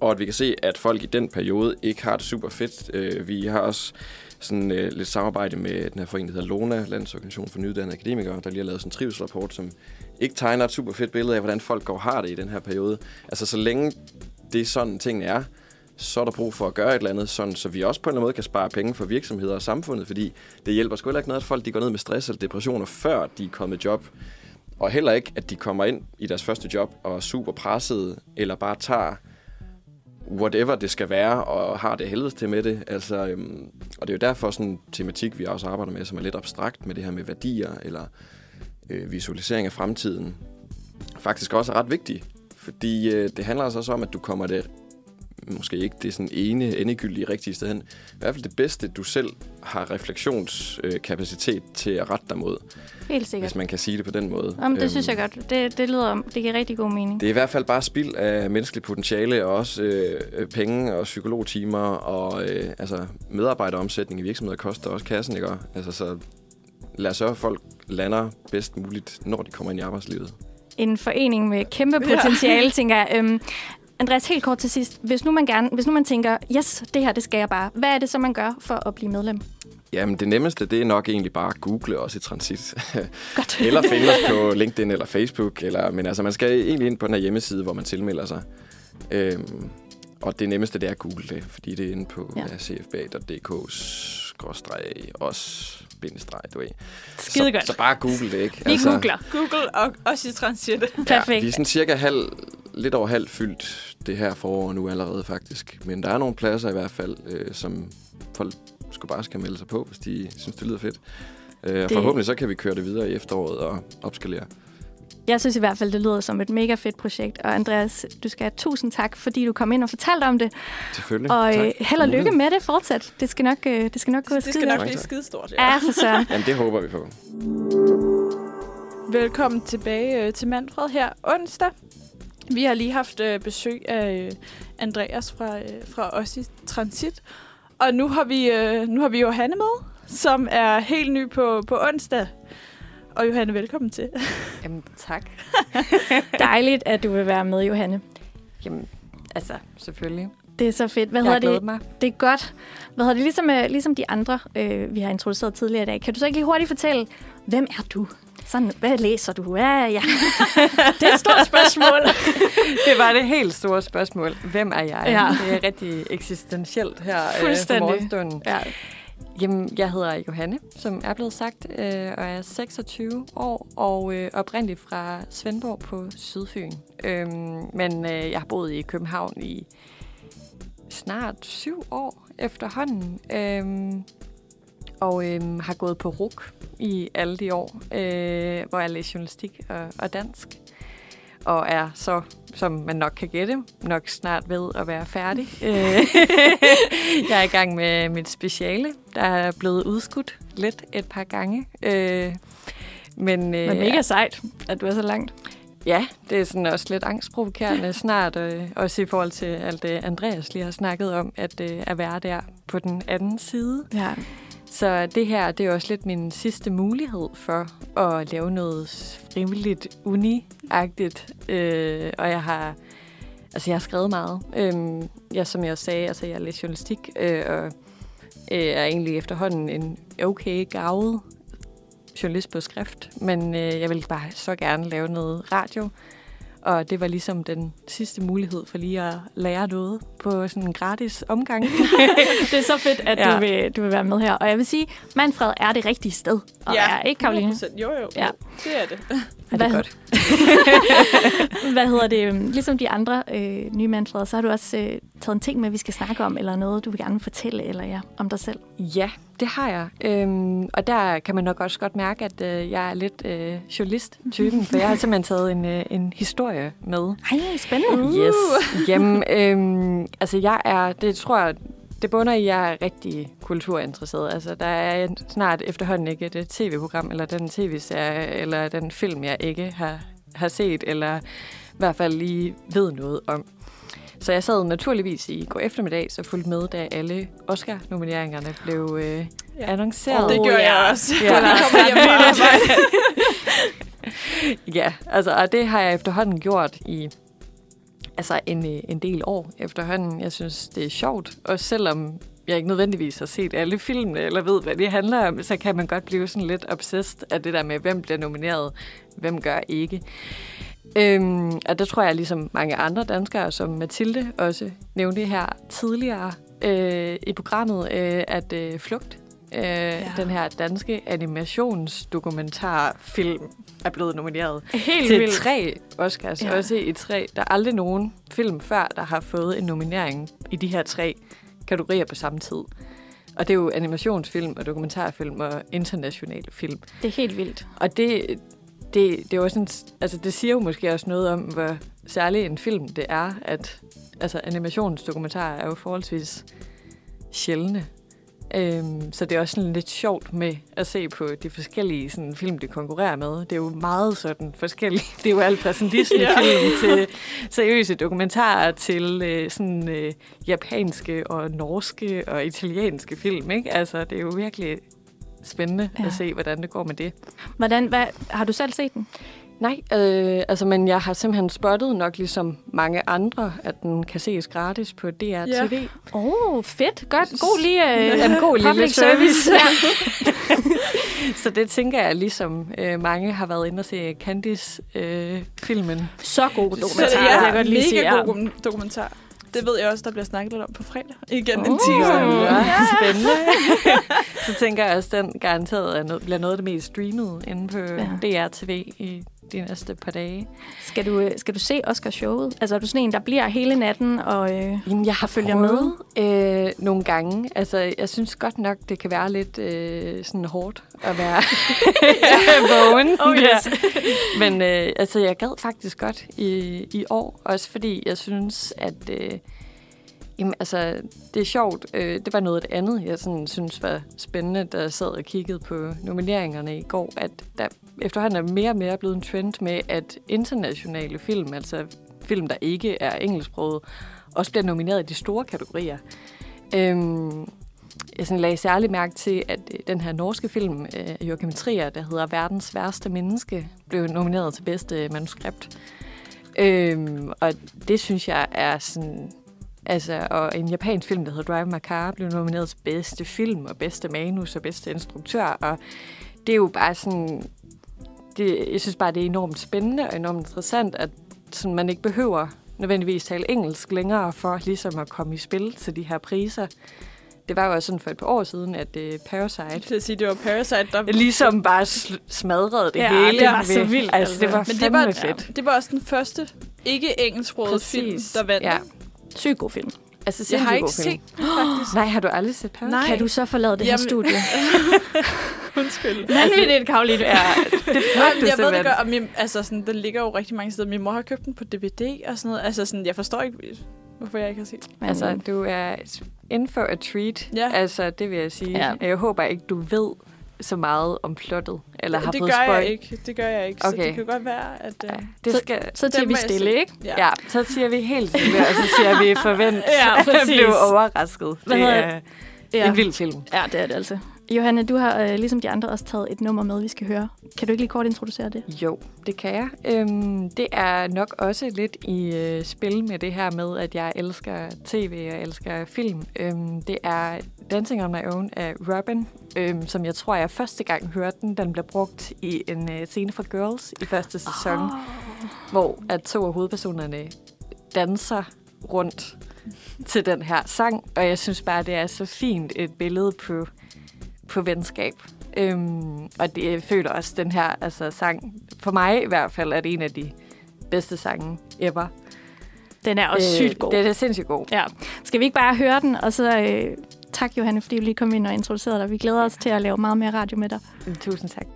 S6: og at vi kan se, at folk i den periode ikke har det super fedt. Øh, vi har også sådan øh, lidt samarbejde med den her forening, der hedder LONA, Landsorganisation for Nyuddannede Akademikere, der lige har lavet sådan en trivselsrapport, som ikke tegner et super fedt billede af, hvordan folk går har det i den her periode. Altså så længe det er sådan, tingene er, så er der brug for at gøre et eller andet, sådan, så vi også på en eller anden måde kan spare penge for virksomheder og samfundet, fordi det hjælper sgu heller ikke noget, at folk de går ned med stress eller depressioner, før de er kommet i job. Og heller ikke, at de kommer ind i deres første job og er super pressede, eller bare tager whatever det skal være, og har det helvedes til med det. Altså, øhm, og det er jo derfor sådan en tematik, vi også arbejder med, som er lidt abstrakt med det her med værdier, eller øh, visualisering af fremtiden, faktisk også er ret vigtig. Fordi øh, det handler altså også om, at du kommer det måske ikke det sådan ene endegyldige rigtige sted hen. I hvert fald det bedste, du selv har refleksionskapacitet til at rette dig mod,
S2: Helt sikkert.
S6: hvis man kan sige det på den måde.
S2: Jamen, det
S6: Øhm,
S2: synes jeg godt. Det, det lyder, det giver rigtig god mening.
S6: det er i hvert fald bare spild af menneskelig potentiale, og også øh, øh, penge og psykologtimer, og øh, altså, medarbejderomsætning i virksomheder koster også kassen, ikke? Altså, så lad os sørge, at folk lander bedst muligt, når de kommer ind i arbejdslivet.
S2: En forening med kæmpe potentiale, ja. [laughs] tænker jeg. Øhm, Andreas, helt kort til sidst. Hvis nu man gerne, hvis nu man tænker, yes, det her, det skal jeg bare. Hvad er det så, man gør for at blive medlem?
S6: Jamen, det nemmeste, det er nok egentlig bare at google os i transit. [laughs]
S2: Godt.
S6: eller finde os på LinkedIn eller Facebook. Eller, men altså, man skal egentlig ind på den her hjemmeside, hvor man tilmelder sig. Øhm, og det nemmeste, det er at google det, fordi det er inde på
S2: Ja.
S6: cfba.dk-os bindestreg, du ved.
S2: Skide
S6: så,
S2: godt.
S6: Så bare google det, ikke?
S2: Vi googler.
S3: Google og også i transit.
S2: Perfekt.
S6: Ja, vi er sådan cirka halv, lidt over halv fyldt det her forår nu allerede faktisk. Men der er nogle pladser i hvert fald, øh, som folk skulle bare skal melde sig på, hvis de synes, det lyder fedt. Øh,
S2: Det-
S6: det... Forhåbentlig så kan vi køre det videre i efteråret og opskalere.
S2: Jeg synes i hvert fald, det lyder som et mega fedt projekt. Og Andreas, du skal have tusind tak, fordi du kom ind og fortalte om det.
S6: Selvfølgelig.
S2: Og
S6: Tak.
S2: øh, held og lykke med det fortsat. Det skal nok, øh, det skal nok gå
S3: Det skal nok blive skidestort,
S2: Ja, for søren.
S6: Jamen, det håber vi på.
S3: Velkommen tilbage øh, til Manfred her onsdag. Vi har lige haft øh, besøg af øh, Andreas fra, øh, fra os i Transit. Og nu har vi, øh, nu har vi Johanne med, som er helt ny på, på onsdag. Og Johanne, velkommen til.
S7: Jamen, tak. [laughs]
S2: Dejligt, at du vil være med, Johanne.
S7: Jamen, altså, selvfølgelig.
S2: Det er så fedt. Hvad
S7: jeg har
S2: hedder det?
S7: mig.
S2: Det er godt. Hvad hedder det? Ligesom, øh, ligesom de andre, øh, vi har introduceret tidligere i dag. Kan du så ikke lige hurtigt fortælle, hvem er du? Sådan, hvad læser du? Ja, ja. [laughs] det er et stort spørgsmål. [laughs]
S7: Det var det helt store spørgsmål. Hvem er jeg?
S2: Ja.
S7: Det er rigtig eksistentielt her øh, på
S2: Fuldstændig.
S7: morgenstunden.
S2: ja.
S7: Jamen, jeg hedder Johanne, som er blevet sagt, øh, og er 26 år, og øh, oprindeligt fra Svendborg på Sydfyn. Øhm, men øh, jeg har boet i København i snart syv år efterhånden, øhm, og øh, har gået på RUK i alle de år, øh, hvor jeg læste journalistik og, og dansk. Og er så, som man nok kan gætte, nok snart ved at være færdig. [laughs] [laughs] Jeg er i gang med mit speciale, der er blevet udskudt lidt et par gange. Øh, Men, øh,
S2: Men mega sejt, at du er så langt.
S7: Ja, det er sådan også lidt angstprovokerende snart, øh, også i forhold til alt det, Andreas lige har snakket om, at, øh, at være der på den anden side.
S2: Ja.
S7: Så det her, det er også lidt min sidste mulighed for at lave noget frivilligt uni-agtigt. Øh, og jeg har, altså jeg har skrevet meget. Øh, jeg, som jeg også sagde, altså jeg læser journalistik, øh, og øh, er egentlig efterhånden en okay gavet journalist på skrift. Men øh, jeg ville bare så gerne lave noget radio. Og det var ligesom den sidste mulighed for lige at lære noget på sådan en gratis omgang. [laughs]
S2: Det er så fedt, at ja. Du, vil, du vil være med her. Og jeg vil sige, Manfred er det rigtige sted. Og ja. er, ikke Karoline?
S3: 100%. Jo, jo.
S2: Ja.
S3: Det er det.
S7: Er
S2: Hvad-
S7: det godt? [laughs]
S2: Hvad hedder det? øhm, Ligesom de andre øh, nye Manfred, så har du også øh, taget en ting med, vi skal snakke om, eller noget, du vil gerne fortælle eller ja, om dig selv.
S7: Ja, det har jeg. Øhm, og der kan man nok også godt mærke, at øh, jeg er lidt øh, journalist-typen, for jeg har simpelthen taget en, øh, en historie med.
S2: Ej, spændende.
S7: Uh. Yes. Jamen, øhm, altså jeg er, det tror jeg, det bunder i, at jeg er rigtig kulturinteresseret. Altså, der er snart efterhånden ikke et tv-program, eller den tv-serie, eller den film, jeg ikke har, har set, eller i hvert fald lige ved noget om. Så jeg sad naturligvis i går eftermiddag, så fulgte med, da alle Oscar-nomineringerne blev øh, ja. Annonceret.
S3: det gør jeg også.
S7: Ja. [laughs]
S3: Ja. Jeg kommer hjem fra arbejde. [laughs]
S7: Ja, altså, og det har jeg efterhånden gjort i altså en, øh, en del år efterhånden. Jeg synes, det er sjovt, og selvom jeg ikke nødvendigvis har set alle filmene, eller ved, hvad de handler om, så kan man godt blive sådan lidt obsessed af det der med, hvem bliver nomineret, hvem gør ikke. Øhm, og der tror jeg, ligesom mange andre danskere, som Mathilde også nævnte her tidligere øh, i programmet, øh, at øh, Flugt, øh, ja. den her danske animationsdokumentarfilm, er blevet nomineret
S2: Helt
S7: til
S2: vildt.
S7: tre Oscars.
S2: Ja.
S7: Også i tre. Der er aldrig nogen film før, der har fået en nominering i de her tre kategorier på samme tid. Og det er jo animationsfilm og dokumentarfilm og internationale film.
S2: Det er helt vildt.
S7: Og det, det, det, er jo sådan, altså det siger jo måske også noget om, hvor særlig en film det er, at altså animationsdokumentarer er jo forholdsvis sjældne. Øhm, så det er også sådan lidt sjovt med at se på de forskellige sådan, film, de konkurrerer med. Det er jo meget sådan forskellige. Det er jo alt fra sådan [laughs] Disney-film til seriøse dokumentarer til øh, sådan øh, japanske og norske og italienske film. Ikke? Altså, det er jo virkelig spændende
S2: Ja.
S7: ja. at se, hvordan det går med det.
S2: Hvordan, hvad, har du selv set den?
S7: Nej, øh, altså, men jeg har simpelthen spottet nok ligesom mange andre, at den kan ses gratis på DRTV.
S2: Åh, oh, fedt. Godt. God lige øh,
S7: Ja, en god lille service.
S2: ja. [laughs]
S7: Så det tænker jeg, ligesom øh, mange har været inde og se Candice-filmen. Øh,
S2: Så god
S3: Så
S2: dokumentar,
S3: det
S2: vil
S3: er
S2: jeg godt lige
S3: mega
S2: sige. Ja.
S3: god dokumentar. Det ved jeg også, der bliver snakket lidt om på fredag. Igen en
S2: Uh.
S3: teaser.
S7: ja, spændende. [laughs] Så tænker jeg også, at den garanteret er noget, bliver noget af det mest streamede inde på ja. DRTV i de næste par dage.
S2: Skal du, øh, skal du se Oscar-showet? Altså, er du sådan en, der bliver hele natten og... Øh,
S7: Jamen, jeg har
S2: følger
S7: med øh, nogle gange. Altså, jeg synes godt nok, det kan være lidt øh, sådan hårdt at være [laughs] [laughs] vågen.
S2: Oh, yes.
S7: Men øh, altså, jeg gad faktisk godt i, i år, også fordi jeg synes, at øh, jamen, altså, det er sjovt. Øh, det var noget af det andet, jeg sådan, synes var spændende, da jeg sad og kiggede på nomineringerne i går, at der efterhånden er mere og mere blevet en trend med, at internationale film, altså film, der ikke er engelsksproget, også bliver nomineret i de store kategorier. Øhm, jeg sådan lagde særlig mærke til, at øh, den her norske film, øh, Joachim Trier, der hedder Verdens værste menneske, blev nomineret til bedste manuskript. Øhm, og det synes jeg er sådan... Altså, og en japansk film, der hedder Drive My Car, blev nomineret til bedste film og bedste manus og bedste instruktør. Og det er jo bare sådan... Det, jeg synes bare, det er enormt spændende og enormt interessant, at sådan, man ikke behøver nødvendigvis tale engelsk længere for ligesom at komme i spil til de her priser. Det var jo også sådan for et par år siden, at uh, Parasite
S3: Til at sige, det var Parasite, der...
S7: ligesom bare smadrede det
S2: Ja,
S7: hele.
S2: det var så
S7: ved-
S2: vildt,
S7: Altså, det
S2: altså.
S7: var
S3: Men det var,
S7: fedt.
S3: det var også den første ikke-engelsksproget film,
S7: Præcis.
S3: der vandt.
S7: Ja.
S2: Sygt god film.
S7: Altså,
S3: Jeg har ikke set den, faktisk. [gasps]
S7: Nej, har du aldrig set Parasite?
S3: Nej.
S2: Kan du så forlade det her
S3: Jamen-
S2: studie? [laughs]
S3: Undskyld. [laughs]
S2: Vanvittigt, Karoline.
S7: Ja, det
S3: Jamen,
S7: frygtes
S3: jeg ved det
S7: simpelthen.
S3: godt, og min, altså sådan, den ligger jo rigtig mange steder. Min mor har købt den på DVD og sådan noget. Altså sådan, jeg forstår ikke, hvorfor jeg ikke har set den.
S7: Altså,
S2: Altså,
S7: du er in for a treat.
S3: Ja.
S7: Altså, det vil jeg sige.
S2: Ja.
S7: Jeg håber ikke, du ved, så meget om plottet, eller har
S3: det
S7: fået
S3: gør
S7: spoil.
S3: jeg ikke. Det gør jeg ikke. Så
S7: Okay.
S3: det kan godt være, at... Uh,
S7: Ja, det skal,
S2: Så tager
S3: Den
S2: vi stille, ikke?
S7: ja. så siger vi helt stille, og så siger vi [laughs] forvent
S2: Ja, [laughs]
S7: at blive overrasket.
S2: Hvad
S7: det er
S2: Ja.
S7: en vild film.
S2: ja, det er det altså. Johanne, du har øh, ligesom de andre også taget et nummer med, vi skal høre. Kan du ikke lige kort introducere det?
S7: Jo, det kan jeg. Øhm, det er nok også lidt i øh, spil med det her med, at jeg elsker tv og elsker film. Øhm, det er Dancing on My Own af Robin, øhm, som jeg tror, jeg første gang hørte den. Den blev brugt i en øh, scene fra Girls i første sæson, oh. hvor at to af hovedpersonerne danser rundt til den her sang. Og jeg synes bare, det er så fint et billede på, på venskab. Øhm, og det jeg føler også, den her altså, sang, for mig i hvert fald, er det en af de bedste sange ever.
S2: Den er også sygt god.
S7: Det er sindssygt god.
S2: Ja. Skal vi ikke bare høre den, og så øh, tak Johanne, fordi du lige kom ind og introducerede dig. Vi glæder os til at lave meget mere radio med dig.
S7: Tusind tak.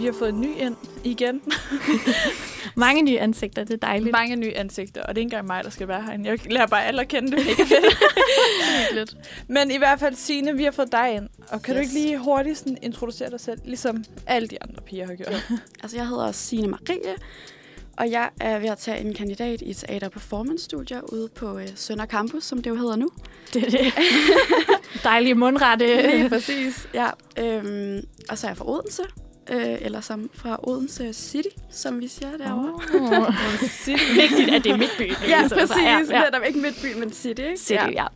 S3: Vi har fået en ny ind igen. [laughs]
S2: Mange nye ansigter, det er dejligt.
S3: Mange nye ansigter, og det er ikke engang mig, der skal være herinde. Jeg lærer bare alle at kende det. Mega fedt. Hyggeligt. Men i hvert fald, Signe, vi har fået dig ind. Og kan yes. du ikke lige hurtigt sådan introducere dig selv, ligesom alle de andre piger har gjort?
S8: Altså, jeg hedder Signe Marie, og jeg er ved at tage en kandidat i teater- og performance-studier ude på øh, Sønder Campus, som det jo hedder nu.
S2: Det er det. [laughs] Dejlige mundrette.
S8: Lige præcis, ja. Øhm, og så er jeg fra Odense, øh, eller som fra Odense City, som vi siger derovre.
S2: Oh. [laughs] Vigtigt, at det er midtbyen.
S8: Ja,
S2: så-
S8: præcis.
S2: Ja,
S8: Det
S2: ja.
S8: er der ikke Midtby, men City, ikke?
S2: City, ja.
S8: Ja.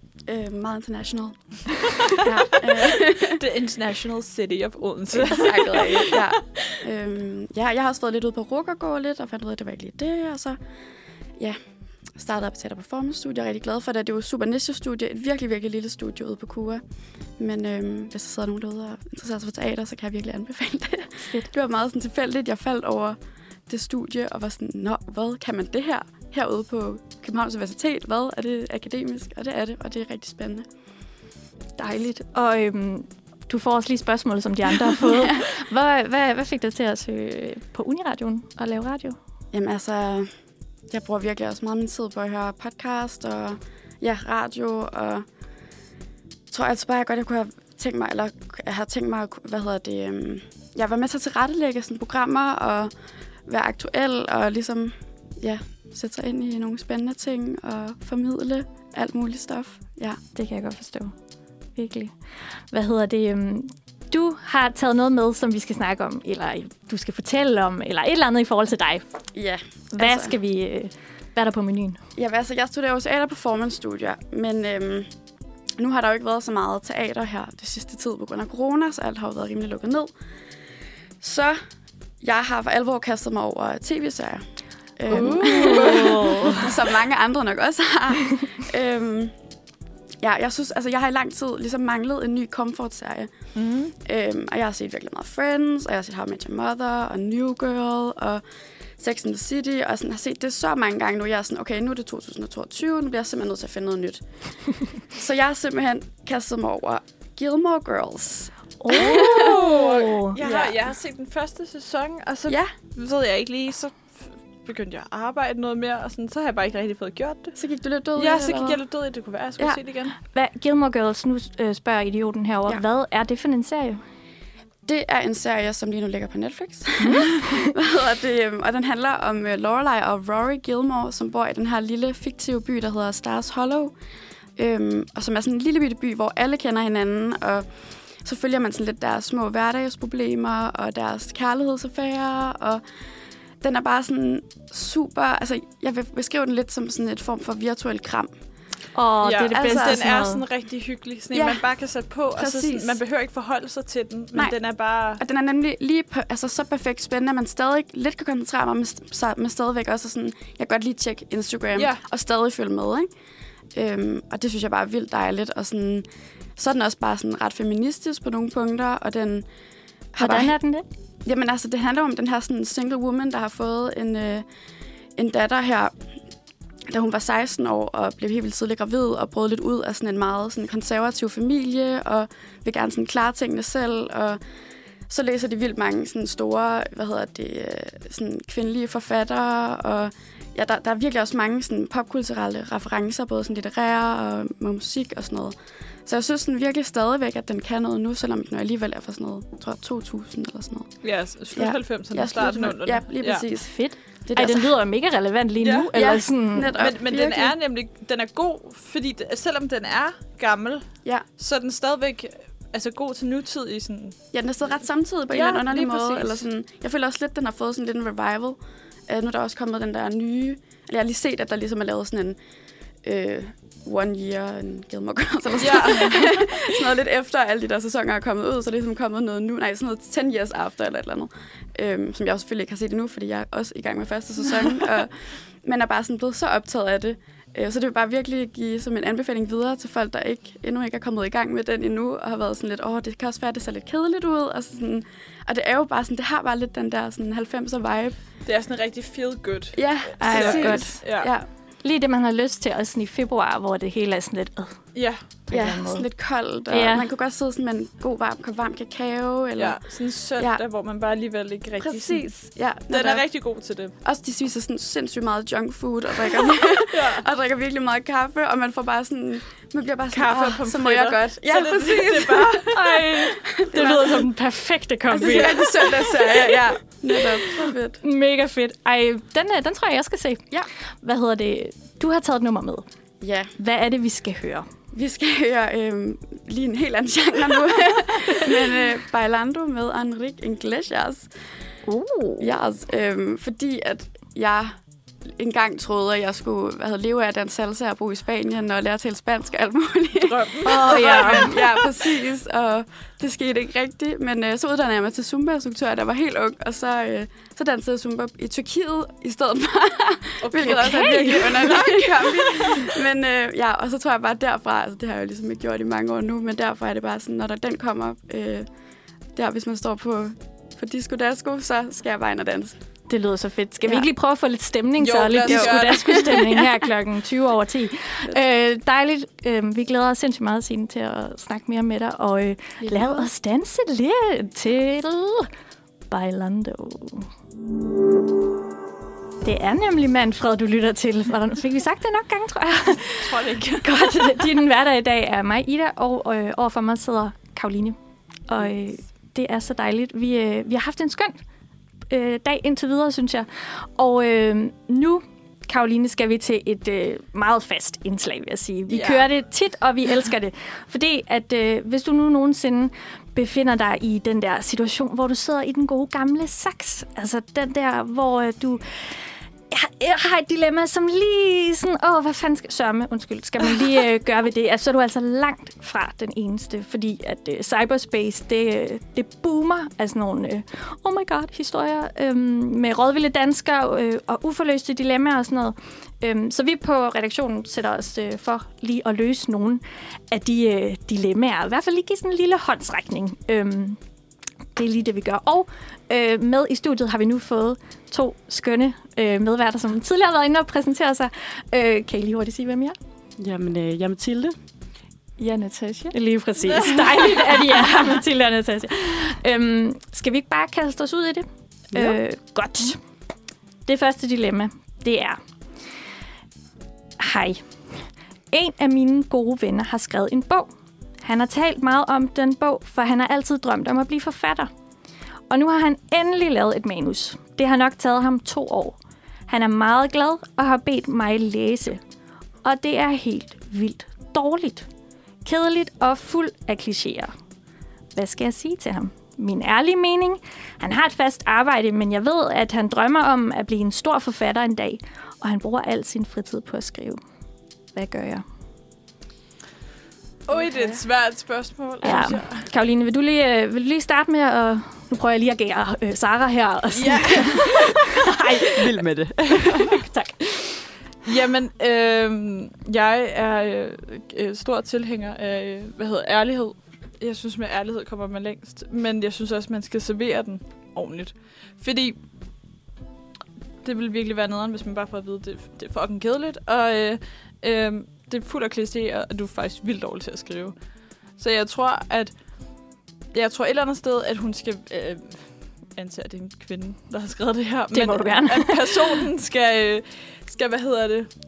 S8: Øh, meget international. [laughs] ja, øh,
S3: The International City of Odense. [laughs]
S8: Exakt, ja. Øhm, ja, jeg har også været lidt ude på Rukkergård lidt, og fandt ud af, at det var ikke lige det, og så ja, startede på Teater Performance Studie. Jeg er rigtig glad for det. Det er jo et super niche-studie, et virkelig, virkelig lille studie ude på KUA. Men øhm, hvis der sidder nogen derude og interesserer sig for teater, så kan jeg virkelig anbefale det.
S2: Fedt.
S8: Det var meget sådan tilfældigt. Jeg faldt over det studie og var sådan, nå, hvad kan man det her herude på Københavns Universitet? Hvad er det akademisk? Og det er det, og det er rigtig spændende.
S2: Dejligt. Og øhm, du får også lige spørgsmål, som de andre har fået. [laughs] hvad, hvad, hvad fik dig til at søge på Uniradioen og lave radio?
S8: Jamen altså, jeg bruger virkelig også meget min tid på at høre podcast og ja, radio, og jeg tror altså bare, jeg godt jeg kunne have tænkt mig, eller jeg har tænkt mig, hvad hedder det, øhm, jeg var med til at tilrettelægge sådan programmer og være aktuel og ligesom, ja, sætte sig ind i nogle spændende ting og formidle alt muligt stof. Ja.
S2: Det kan jeg godt forstå. Virkelig. Hvad hedder det? Øhm, øhm, Du har taget noget med, som vi skal snakke om, eller du skal fortælle om, eller et eller andet i forhold til dig.
S8: Ja,
S2: Hvad
S8: Altså-
S2: skal vi... øh, Hvad er der på menuen?
S8: Ja, altså, jeg studerer jo teater performance studier, men øhm, nu har der jo ikke været så meget teater her det sidste tid på grund af corona, så alt har jo været rimelig lukket ned. Så jeg har for alvor kastet mig over tv-serier. Øhm, [laughs] som mange andre nok også har. øhm, ja, jeg synes, altså jeg har i lang tid ligesom manglet en ny comfort-serie.
S3: Mm.
S8: Øhm, og jeg har set virkelig meget Friends, og jeg har set How I Met Your Mother, og New Girl, og Sex and the City, og sådan, har set det så mange gange nu. Jeg er sådan, okay, nu er det 2022, nu bliver jeg simpelthen nødt til at finde noget nyt. [laughs] så jeg har simpelthen kastet mig over Gilmore Girls.
S2: Oh. [laughs]
S3: Jeg,
S8: Ja.
S3: har, jeg har set den første sæson, og så
S8: Ja,
S3: ved jeg ikke lige, så begyndte jeg at arbejde noget mere, og sådan, så har jeg bare ikke rigtig fået gjort det.
S8: så gik du lidt død i
S3: Ja, så gik jeg lidt død i, det Det kunne være, at jeg skulle
S8: Ja.
S3: se det igen.
S2: Hvad, Gilmore Girls, nu øh, spørger idioten herover.
S8: Ja.
S2: Ja. Hvad er det for en serie?
S8: Det er en serie, som lige nu ligger på Netflix. [laughs] [laughs] Hvad hedder det? øhm, Og den handler om uh, Lorelai og Rory Gilmore, som bor i den her lille fiktive by, der hedder Stars Hollow. Øhm, og som er sådan en lille bitte by, hvor alle kender hinanden, og så følger man sådan lidt deres små hverdagsproblemer og deres kærlighedsaffærer, og den er bare sådan super... Altså, jeg vil beskrive den lidt som sådan et form for virtuel kram.
S2: Og
S3: ja,
S2: det er det
S8: altså,
S2: bedste.
S3: den
S2: sådan
S3: er sådan rigtig hyggelig. Sådan en,
S8: Ja.
S3: man bare kan sætte på, og så sådan,
S8: Præcis.
S3: man behøver ikke forholde sig til den, men
S8: Nej.
S3: den er bare...
S8: Og den er nemlig lige på, altså, så perfekt spændende, at man stadig lidt kan koncentrere mig, st- men stadigvæk også sådan, jeg kan godt lige tjekke Instagram
S3: Ja.
S8: og stadig følge med, ikke? Øhm, og det synes jeg bare er vildt dejligt, og sådan, så er den også bare sådan ret feministisk på nogle punkter, og den har
S2: Hvordan
S8: bare,
S2: er den det?
S8: Jamen altså, det handler om den her sådan single woman, der har fået en, øh, en datter her, da hun var 16 år og blev helt vildt tidligt gravid og brød lidt ud af sådan en meget sådan konservativ familie og vil gerne sådan klare tingene selv og så læser de vildt mange sådan store, hvad hedder det, øh, sådan kvindelige forfattere, og ja, der, der er virkelig også mange sådan popkulturelle referencer, både sådan litterære og med musik og sådan noget. Så jeg synes sådan virkelig stadigvæk, at den kan noget nu, selvom den alligevel er fra sådan noget, jeg tror 2000 eller sådan noget.
S3: Ja, slut
S8: Ja.
S3: 90'erne,
S8: Ja,
S3: starten
S8: slut-
S3: af 00'erne.
S8: Ja, lige præcis.
S2: Fedt.
S8: Det
S2: Ej,
S8: der,
S2: den
S8: så-
S2: lyder mega relevant lige
S3: Ja.
S2: nu. Eller
S8: Ja,
S2: sådan,
S8: netop.
S3: Men, men den er nemlig den er god, fordi det, selvom den er gammel,
S8: Ja.
S3: så er den stadigvæk altså, god til nutid i sådan...
S8: Ja, den er stadig ret samtidig på en
S3: Ja,
S8: eller anden underlig måde.
S3: præcis.
S8: Eller sådan, jeg føler også lidt, den har fået sådan lidt en revival. Uh, nu er der også kommet den der nye... Eller jeg har lige set, at der ligesom er lavet sådan en... Uh, One Year and Gilmore Girls, eller sådan, [laughs] sådan noget lidt efter alle de der sæsoner er kommet ud, så er det ligesom kommet noget nu, nej, sådan noget 10 years after eller et eller andet, øhm, som jeg selvfølgelig ikke har set endnu, fordi jeg er også i gang med første sæson, [laughs] og man er bare sådan blevet så optaget af det, Øh, så det vil bare virkelig give som en anbefaling videre til folk, der ikke, endnu ikke er kommet i gang med den endnu, og har været sådan lidt, åh, det kan også være, at det ser lidt kedeligt ud, og, sådan, og det er jo bare sådan, det har bare lidt den der sådan 90'er vibe.
S3: Det er sådan en rigtig feel good.
S8: Ja,
S2: Ej, godt.
S3: Ja.
S8: Ja,
S2: Lige det, man har lyst til, også sådan i februar, hvor det hele er sådan lidt... Øh,
S3: Ja,
S8: ja sådan lidt koldt, og
S2: Ja.
S8: man kunne godt sidde sådan med en god varm kop varm kakao, eller...
S3: ja. Sådan en søndag, ja. hvor man bare alligevel ikke rigtig...
S8: Præcis. Ja,
S3: Sådan, den er
S8: netop.
S3: rigtig god til det.
S8: Også de spiser sådan sindssygt meget junk food og drikker, [laughs]
S3: Ja.
S8: og drikker virkelig meget kaffe, og man får bare sådan, man bliver bare sådan,
S3: Kaffe og
S8: "Åh, så må jeg
S3: pomfritter."
S8: godt. Ja,
S3: Så det,
S8: præcis.
S3: Det, det er bare...
S2: Ej, det lyder som den perfekte kombi.
S8: Altså, det er rigtig søndagsserie, ja. Netop, så fedt.
S2: Mega fedt. Ej, den, øh, den tror jeg, jeg skal se.
S8: Ja.
S2: Hvad hedder det? Du har taget et nummer med.
S8: Ja,
S2: Hvad er det, vi skal høre?
S8: Vi skal høre øhm, lige en helt anden genre nu. [laughs] Men øh, Bailando med Enrique Iglesias.
S2: Uh.
S8: Yes, øhm, fordi at jeg engang troede, at jeg skulle hvad hedder, leve af den salsa og bo i Spanien og lære tale spansk og alt muligt.
S3: Drømmen. [laughs]
S2: Ja. [laughs]
S8: Ja, præcis. Og det skete ikke rigtigt. Men øh, så uddannede jeg mig til Zumba-instruktør, der var helt ung. Og så, øh, så dansede jeg Zumba i Tyrkiet i stedet for.
S3: Okay. [laughs]
S8: Hvilket også er virkelig underligt. Men øh, ja, og så tror jeg bare derfra, altså det har jeg jo ligesom ikke gjort i mange år nu, men derfra er det bare sådan, når der den kommer, øh, der hvis man står på, på disco dasko, så skal jeg bare ind og danse.
S2: Det lyder så fedt. Skal vi
S8: Ja.
S2: ikke lige prøve at få lidt stemning,
S3: Jo,
S2: så lidt disco-stemning her [laughs] klokken 20 over 10. Øh, dejligt. Øh, vi glæder os sindssygt meget, Signe, til at snakke mere med dig. Og øh, lad os danse lidt til Bailando. Det er nemlig Manfred, du lytter til. Hvordan- Fik vi sagt det nok gange, tror jeg?
S3: tror det ikke. [laughs]
S2: Godt. Din hverdag i dag er mig, Ida, og øh, overfor mig sidder Karoline. Og øh, det er så dejligt. Vi, øh, vi har haft en skøn øh, dag indtil videre, synes jeg. Og øh, nu, Karoline, skal vi til et øh, meget fast indslag, vil jeg sige. Vi
S3: Ja.
S2: kører det tit, og vi elsker det. Fordi at øh, hvis du nu nogensinde befinder dig i den der situation, hvor du sidder i den gode gamle saks, altså den der, hvor øh, du jeg, har et dilemma, som lige sådan, åh, hvad fanden skal, sørme, undskyld, skal man lige øh, gøre ved det? Altså, så er du altså langt fra den eneste, fordi at øh, cyberspace, det, øh, det boomer af sådan nogle, øh, oh my god, historier øh, med rådvilde danskere øh, og uforløste dilemmaer og sådan noget. Øh, så vi på redaktionen sætter os øh, for lige at løse nogle af de øh, dilemmaer. I hvert fald lige give sådan en lille håndsrækning. Øh, det er lige det, vi gør. Og øh, med i studiet har vi nu fået to skønne øh, medværter, som tidligere har været inde og præsentere sig. Øh, kan I lige hurtigt sige, hvem I er?
S4: Jamen, øh, jeg er Mathilde.
S2: Ja, Natasha. Lige præcis. [laughs] Dejligt, at I er her, Mathilde og Natasha. Øhm, skal vi ikke bare kaste os ud i det?
S4: Jo.
S2: Øh, godt. Det første dilemma, det er... Hej. En af mine gode venner har skrevet en bog. Han har talt meget om den bog, for han har altid drømt om at blive forfatter. Og nu har han endelig lavet et manus. Det har nok taget ham to år. Han er meget glad og har bedt mig læse. Og det er helt vildt dårligt. Kedeligt og fuld af klichéer. Hvad skal jeg sige til ham? Min ærlige mening? Han har et fast arbejde, men jeg ved, at han drømmer om at blive en stor forfatter en dag, og han bruger al sin fritid på at skrive. Hvad gør jeg?
S3: Oj, det er et svært spørgsmål,
S2: Ja. Karoline, vil du lige, øh, vil du lige starte med at... Nu prøver jeg lige at gære øh, Sara her. Og sådan.
S3: Ja. [laughs]
S2: Ej,
S4: Vild med det. [laughs]
S2: tak.
S3: Jamen, øh, jeg er øh, øh, stor tilhænger af, hvad hedder ærlighed. Jeg synes, med ærlighed kommer man længst. Men jeg synes også, man skal servere den ordentligt. Fordi det vil virkelig være nederen, hvis man bare får at vide, det, det er fucking kedeligt. Og øh, øh, det er fuld af klichéer, og du er faktisk vildt dårlig til at skrive. Så jeg tror, at jeg tror et eller andet sted, at hun skal... Øh, anser det er en kvinde, der har skrevet det her.
S2: Det må du gerne.
S3: At personen skal, øh, skal, hvad hedder det,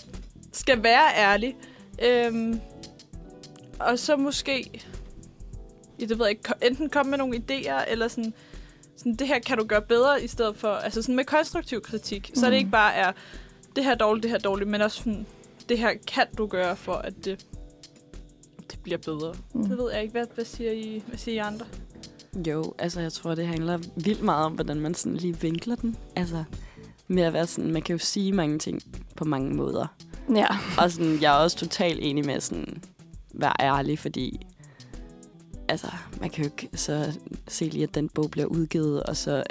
S3: skal være ærlig. Øhm, og så måske, ja, det ved jeg ikke, enten komme med nogle idéer, eller sådan, sådan, det her kan du gøre bedre, i stedet for, altså sådan med konstruktiv kritik. Mm. Så det ikke bare er, det her er dårligt, det her er dårligt, men også sådan, det her kan du gøre for, at det, det bliver bedre. Mm. Det ved jeg ikke. Hvad, hvad, siger I, hvad siger I andre?
S4: Jo, altså jeg tror, det handler vildt meget om, hvordan man sådan lige vinkler den. Altså med at være sådan, man kan jo sige mange ting på mange måder.
S2: Ja.
S4: Og sådan, jeg er også totalt enig med sådan, være ærlig, fordi altså, man kan jo ikke så se lige, at den bog bliver udgivet, og så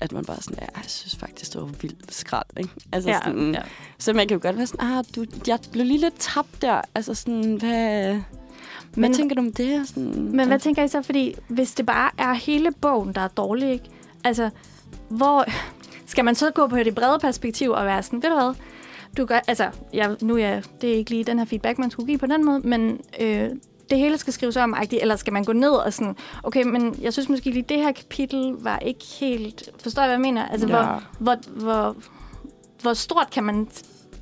S4: at man bare sådan, ja, jeg synes faktisk, det var vildt skrald, ikke? Altså
S2: Ja,
S4: sådan,
S2: ja.
S4: Så man kan jo godt være sådan, ah, du, jeg blev lige lidt tabt der. Altså sådan, hvad, men, hvad tænker du om det? Og Sådan,
S2: Men hvad tænker I så? Fordi hvis det bare er hele bogen, der er dårlig, ikke? Altså, hvor... Skal man så gå på det brede perspektiv og være sådan, ved du hvad? Du gør, altså, jeg, nu er jeg, det er ikke lige den her feedback, man skulle give på den måde, men øh, det hele skal skrives om, eller skal man gå ned og sådan, okay, men jeg synes måske lige, det her kapitel var ikke helt, forstår jeg, hvad jeg mener? Altså,
S4: Ja.
S2: hvor, hvor, hvor, hvor stort kan man,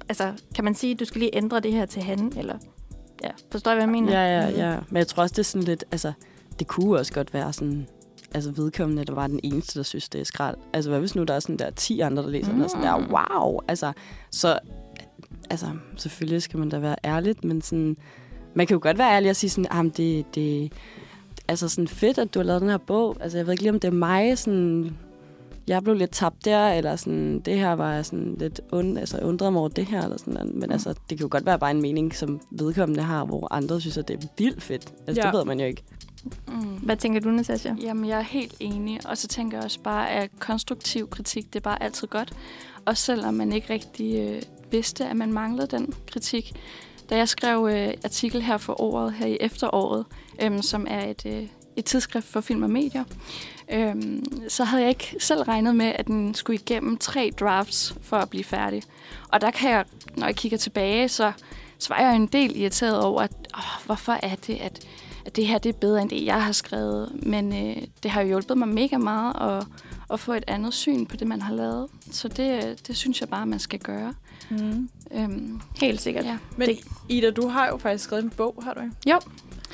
S2: altså, kan man sige, du skal lige ændre det her til han, eller, ja, forstår jeg, hvad jeg mener?
S4: Ja, ja, ja. Men jeg tror også, det er sådan lidt... Altså, det kunne også godt være sådan... Altså vedkommende, der var den eneste, der synes, det er skrald. Altså, hvad hvis nu der er sådan der 10 andre, der læser mm. den, og sådan der, wow! Altså, så... Altså, selvfølgelig skal man da være ærligt, men sådan... Man kan jo godt være ærlig og sige sådan, ah, det, det, altså sådan fedt, at du har lavet den her bog. Altså, jeg ved ikke lige, om det er mig, sådan, jeg blev lidt tabt der, eller sådan, det her var jeg sådan lidt und, altså, undret mig over det her, eller sådan. Men altså, det kan jo godt være bare en mening, som vedkommende har, hvor andre synes, at det er vildt fedt. Altså,
S3: Ja.
S4: det ved man jo ikke.
S5: Mm.
S2: Hvad tænker du, Natasha?
S5: Jamen, jeg er helt enig. Og så tænker jeg også bare, at konstruktiv kritik, det er bare altid godt. Og selvom man ikke rigtig øh, vidste, at man manglede den kritik. Da jeg skrev øh, artikel her for året, her i efteråret, øhm, som er et, øh, et tidsskrift for film og medier, øhm, så havde jeg ikke selv regnet med, at den skulle igennem tre drafts for at blive færdig. Og der kan jeg, når jeg kigger tilbage, så, så var jeg en del irriteret over, at åh, hvorfor er det, at at det her det er bedre end det, jeg har skrevet. Men øh, det har jo hjulpet mig mega meget at, at få et andet syn på det, man har lavet. Så det, øh, det synes jeg bare, man skal gøre.
S3: Mm.
S5: Øhm,
S2: Helt sikkert.
S5: ja.
S3: Men
S2: Det-
S3: Ida, du har jo faktisk skrevet en bog, har du ikke?
S2: Jo.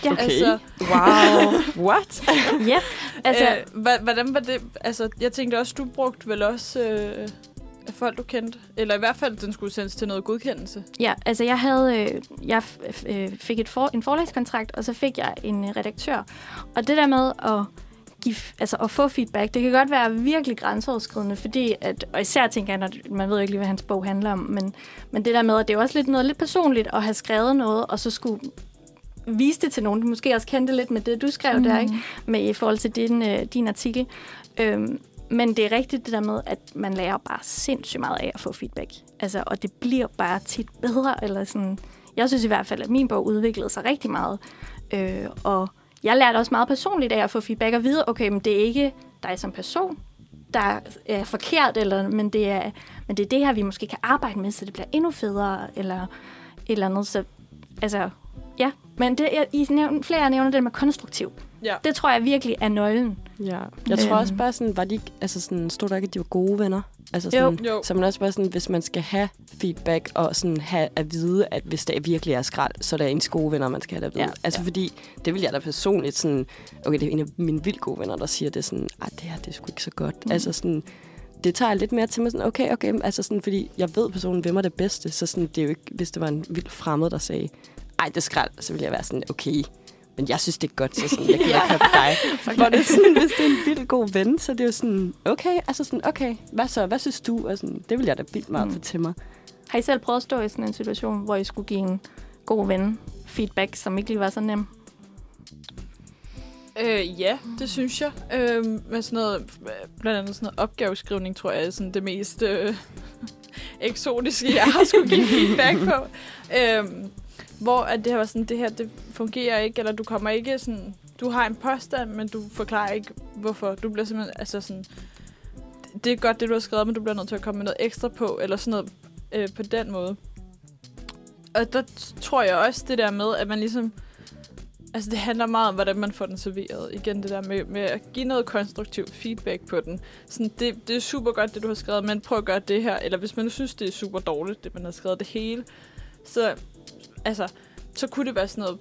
S2: Ja.
S4: Okay.
S3: Altså,
S4: Wow. [laughs] What?
S2: Ja, altså,
S3: øh, hvordan var det? Altså, jeg tænkte også, du brugte vel også øh, af folk, du kendte? Eller i hvert fald, den skulle sendes til noget godkendelse.
S2: ja, altså jeg havde, øh, jeg f- øh, fik et for, en forlagskontrakt, og så fik jeg en redaktør. Og det der med at give, altså at få feedback, det kan godt være virkelig grænseoverskridende, fordi at, og især tænker jeg, når man ved jo ikke lige, hvad hans bog handler om, men, men det der med, at det er også lidt noget lidt personligt at have skrevet noget, og så skulle vise det til nogen, du måske også kendte lidt med det, du skrev mm. der, ikke? Med i forhold til din, øh, din artikel. Øhm, men det er rigtigt det der med, at man lærer bare sindssygt meget af at få feedback. Altså, og det bliver bare tit bedre. Eller sådan. Jeg synes i hvert fald, at min bog udviklede sig rigtig meget. Øh, og jeg lærte også meget personligt af at få feedback og vide, okay, men det er ikke dig som person, der er forkert, eller, men, det er, men det er det her, vi måske kan arbejde med, så det bliver endnu federe, eller et eller andet. Så, altså, ja. Men det, er, I nævner, flere af nævner det med konstruktiv.
S3: Ja.
S2: Det tror jeg virkelig er nøglen.
S4: Ja. Jeg tror også bare sådan, var de, ikke- altså sådan, stod der ikke, at de var gode venner? Altså sådan,
S3: Jo.
S4: Så man også bare sådan, hvis man skal have feedback og sådan have at vide, at hvis det virkelig er skrald, så er det ens gode venner, man skal have det at vide.
S2: Ja,
S4: Altså
S2: ja.
S4: fordi, det vil jeg da personligt sådan, okay, det er en af mine vildt gode venner, der siger det sådan, ej, det her, det er sgu ikke så godt. Mm. Altså sådan, det tager jeg lidt mere til mig sådan, okay, okay, altså sådan, fordi jeg ved, personen vil mig det bedste, så sådan, det er jo ikke, hvis det var en vild fremmed, der sagde, ej, det er skrald, så ville jeg være sådan, okay, men jeg synes, det er godt, så sådan, jeg [laughs] kan ikke have på dig. [laughs] Hvor det er sådan, hvis det er en vildt god ven, så det er jo sådan, okay, altså sådan, okay, hvad så, hvad synes du? Og sådan, det vil jeg da vildt meget
S2: Mm.
S4: til mig.
S2: Har I selv prøvet at stå i sådan en situation, hvor I skulle give en god ven feedback, som ikke lige var så nem?
S3: Øh, ja, det synes jeg. Øh, med sådan noget, blandt andet sådan noget opgaveskrivning, tror jeg, er sådan det mest øh, [laughs] eksotiske, jeg har skulle give feedback på. Øh, hvor at det her var sådan, det her, det fungerer ikke, eller du kommer ikke sådan, du har en påstand, men du forklarer ikke, hvorfor. Du bliver simpelthen, altså sådan, det er godt, det du har skrevet, men du bliver nødt til at komme med noget ekstra på, eller sådan noget øh, på den måde. Og der tror jeg også det der med, at man ligesom Altså, det handler meget om, hvordan man får den serveret. Igen det der med, med at give noget konstruktiv feedback på den. Sådan, det, det er super godt, det du har skrevet, men prøv at gøre det her. Eller hvis man nu synes, det er super dårligt, det man har skrevet det hele, så, altså, så kunne det være sådan noget...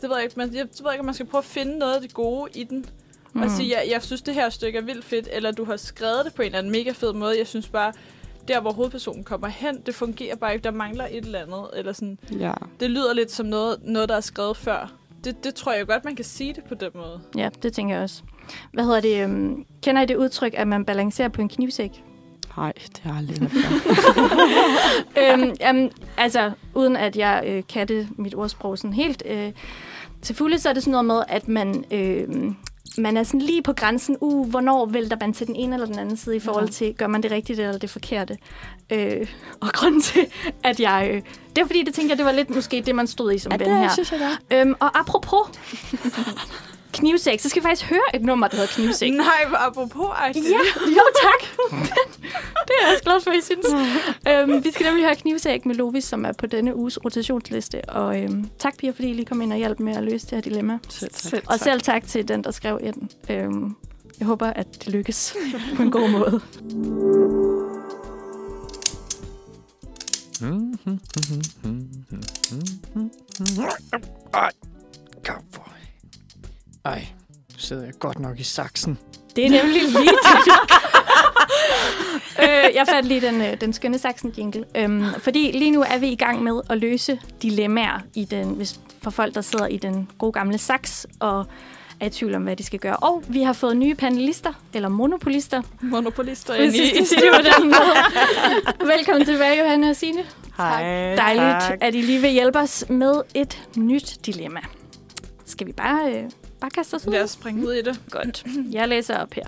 S3: Det ved jeg ikke, men jeg ved ikke, om man skal prøve at finde noget af det gode i den. Mm. Og sige, jeg, jeg synes, det her stykke er vildt fedt, eller du har skrevet det på en eller anden mega fed måde. Jeg synes bare, der hvor hovedpersonen kommer hen, det fungerer bare ikke. Der mangler et eller andet. Eller sådan.
S4: Ja.
S3: Det lyder lidt som noget, noget der er skrevet før. Det, det tror jeg godt, man kan sige det på den måde.
S2: Ja, det tænker jeg også. Hvad hedder det? øhm, Kender I det udtryk, at man balancerer på en knivsæk?
S4: Nej, det har jeg aldrig hørt [laughs]
S2: øhm, altså, uden at jeg øh, kan det, mit ordsprog sådan helt øh, til fulde, så er det sådan noget med, at man, øh, man er sådan lige på grænsen, uh, hvornår vælter man til den ene eller den anden side i forhold til, gør man det rigtigt eller det forkerte. Øh, og grunden til, at jeg... Øh, det er fordi, det tænker jeg, det var lidt måske det, man stod i som
S4: Ja,
S2: ven
S4: det
S2: her.
S4: synes jeg godt.
S2: Øhm, og apropos [laughs] knivsæk, så skal vi faktisk høre et nummer, der hedder Knivsæk.
S3: Nej, apropos
S2: Ja, jo tak. det er jeg også glad for, I synes. øhm, vi skal nemlig høre Knivsæk med Lovis, som er på denne uges rotationsliste. Og øhm, tak, Pia, fordi I lige kom ind og hjalp med at løse det her dilemma.
S4: Selv tak.
S2: Og selv tak til den, der skrev ind. Øhm, jeg håber, at det lykkes på en god måde.
S9: Kaffe. Ej, nu sidder jeg godt nok i saksen.
S2: Det er nemlig lige det. [laughs] øh, jeg fandt lige den, øh, den skønne saksen jingle. Øhm, fordi lige nu er vi i gang med at løse dilemmaer i den, hvis, for folk, der sidder i den gode gamle saks og er i tvivl om, hvad de skal gøre. Og vi har fået nye panelister, eller monopolister.
S3: Monopolister
S2: Hvis
S3: inde i,
S2: måde. Velkommen tilbage, Johanne og Signe.
S9: Hej.
S2: Dejligt,
S9: Tak.
S2: at I lige vil hjælpe os med et nyt dilemma. Skal vi bare, øh, bare kaste os ud?
S3: Lad os springe ud i det.
S2: Godt. Jeg læser op her.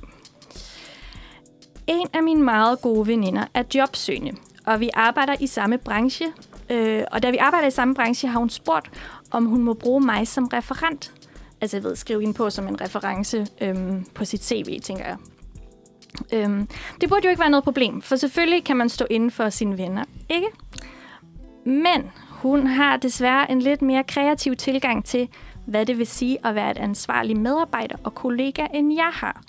S2: En af mine meget gode veninder er jobsøgende, og vi arbejder i samme branche. Øh, og da vi arbejder i samme branche, har hun spurgt, om hun må bruge mig som referent. Altså, jeg ved, skrive hende på som en reference øhm, på sit CV, tænker jeg. Øhm, det burde jo ikke være noget problem, for selvfølgelig kan man stå inden for sine venner, ikke? Men hun har desværre en lidt mere kreativ tilgang til, hvad det vil sige at være et ansvarlig medarbejder og kollega, end jeg har.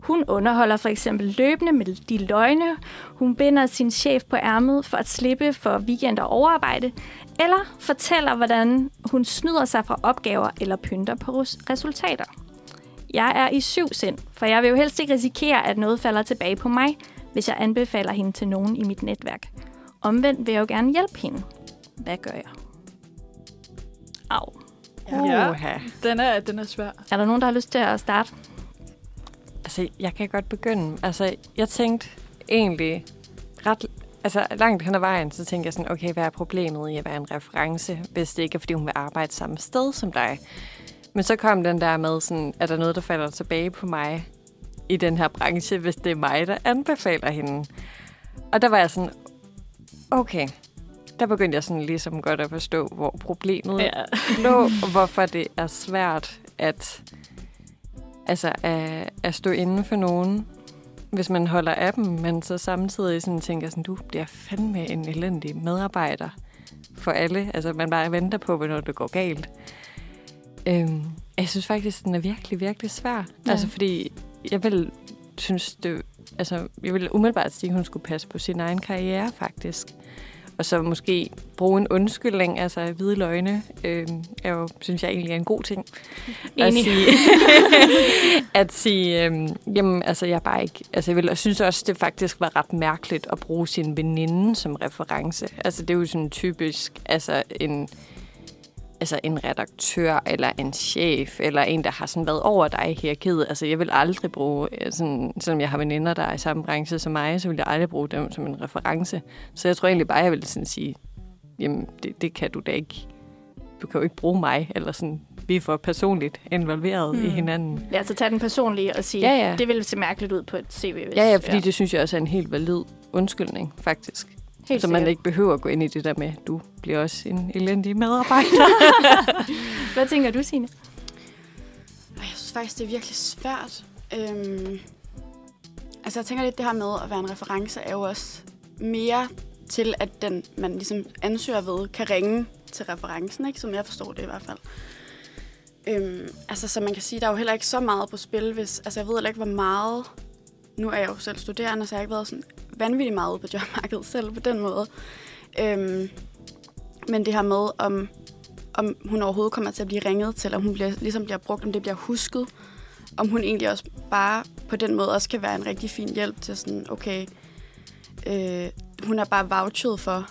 S2: Hun underholder for eksempel løbende med de løgne. Hun binder sin chef på ærmet for at slippe for weekend og overarbejde. Eller fortæller, hvordan hun snyder sig fra opgaver eller pynter på resultater. Jeg er i syv sind, for jeg vil jo helst ikke risikere, at noget falder tilbage på mig, hvis jeg anbefaler hende til nogen i mit netværk. Omvendt vil jeg jo gerne hjælpe hende. Hvad gør jeg? Au.
S3: Ja.
S7: Uha.
S3: Den er, den er svær.
S2: Er der nogen, der har lyst til at starte?
S7: Altså, jeg kan godt begynde. Altså, jeg tænkte egentlig ret... Altså, langt hen ad vejen, så tænkte jeg sådan, okay, hvad er problemet i at være en reference, hvis det ikke er, fordi hun vil arbejde samme sted som dig? Men så kom den der med sådan, er der noget, der falder tilbage på mig i den her branche, hvis det er mig, der anbefaler hende? Og der var jeg sådan, okay, der begyndte jeg sådan ligesom godt at forstå, hvor problemet ja. lå, og hvorfor det er svært at, altså, at, at stå inden for nogen, hvis man holder af dem, men så samtidig sådan tænker sådan, du bliver fandme en elendig medarbejder for alle. Altså, man bare venter på, hvornår det går galt. Øhm, jeg synes faktisk, den er virkelig, virkelig svær.
S2: Ja.
S7: Altså, fordi jeg vil synes, det, altså, jeg vil umiddelbart sige, at hun skulle passe på sin egen karriere, faktisk. Og så måske bruge en undskyldning, altså hvide løgne, øh, er jo, synes jeg egentlig er en god ting. At
S2: Enig.
S7: sige, [laughs] at sige øh, jamen altså jeg er bare ikke, altså jeg, vil, jeg synes også, det faktisk var ret mærkeligt at bruge sin veninde som reference. Altså det er jo sådan typisk, altså en, altså en redaktør, eller en chef, eller en, der har sådan været over dig i hierarkiet. Altså, jeg vil aldrig bruge, øh, sådan, selvom jeg har veninder, der er i samme branche som mig, så vil jeg aldrig bruge dem som en reference. Så jeg tror egentlig bare, jeg vil sådan sige, jamen, det, det kan du da ikke. Du kan jo ikke bruge mig, eller sådan, vi er for personligt involveret mm. i
S2: Hmm.
S7: hinanden.
S2: Ja, så tag den personlige og sige,
S7: Ja, ja.
S2: det ville se mærkeligt ud på et CV. Hvis,
S7: Ja, ja, fordi ja. det synes jeg også er en helt valid undskyldning, faktisk.
S2: Helt
S7: så man
S2: sikkert.
S7: ikke behøver at gå ind i det der med, du bliver også en elendig [laughs] medarbejder.
S2: Hvad tænker du, Signe?
S8: Jeg synes faktisk, det er virkelig svært. Øhm, altså jeg tænker lidt, det her med at være en reference er jo også mere til, at den, man ligesom ansøger ved, kan ringe til referencen, ikke? som jeg forstår det i hvert fald. Øhm, altså, så man kan sige, der er jo heller ikke så meget på spil, hvis... Altså, jeg ved heller ikke, hvor meget... Nu er jeg jo selv studerende, så jeg har ikke været sådan vanvittigt meget ude på jobmarkedet selv på den måde. Øhm, men det her med, om, om hun overhovedet kommer til at blive ringet til, om hun bliver, ligesom bliver brugt, om det bliver husket, om hun egentlig også bare på den måde også kan være en rigtig fin hjælp til sådan, okay, øh, hun er bare vouchet for,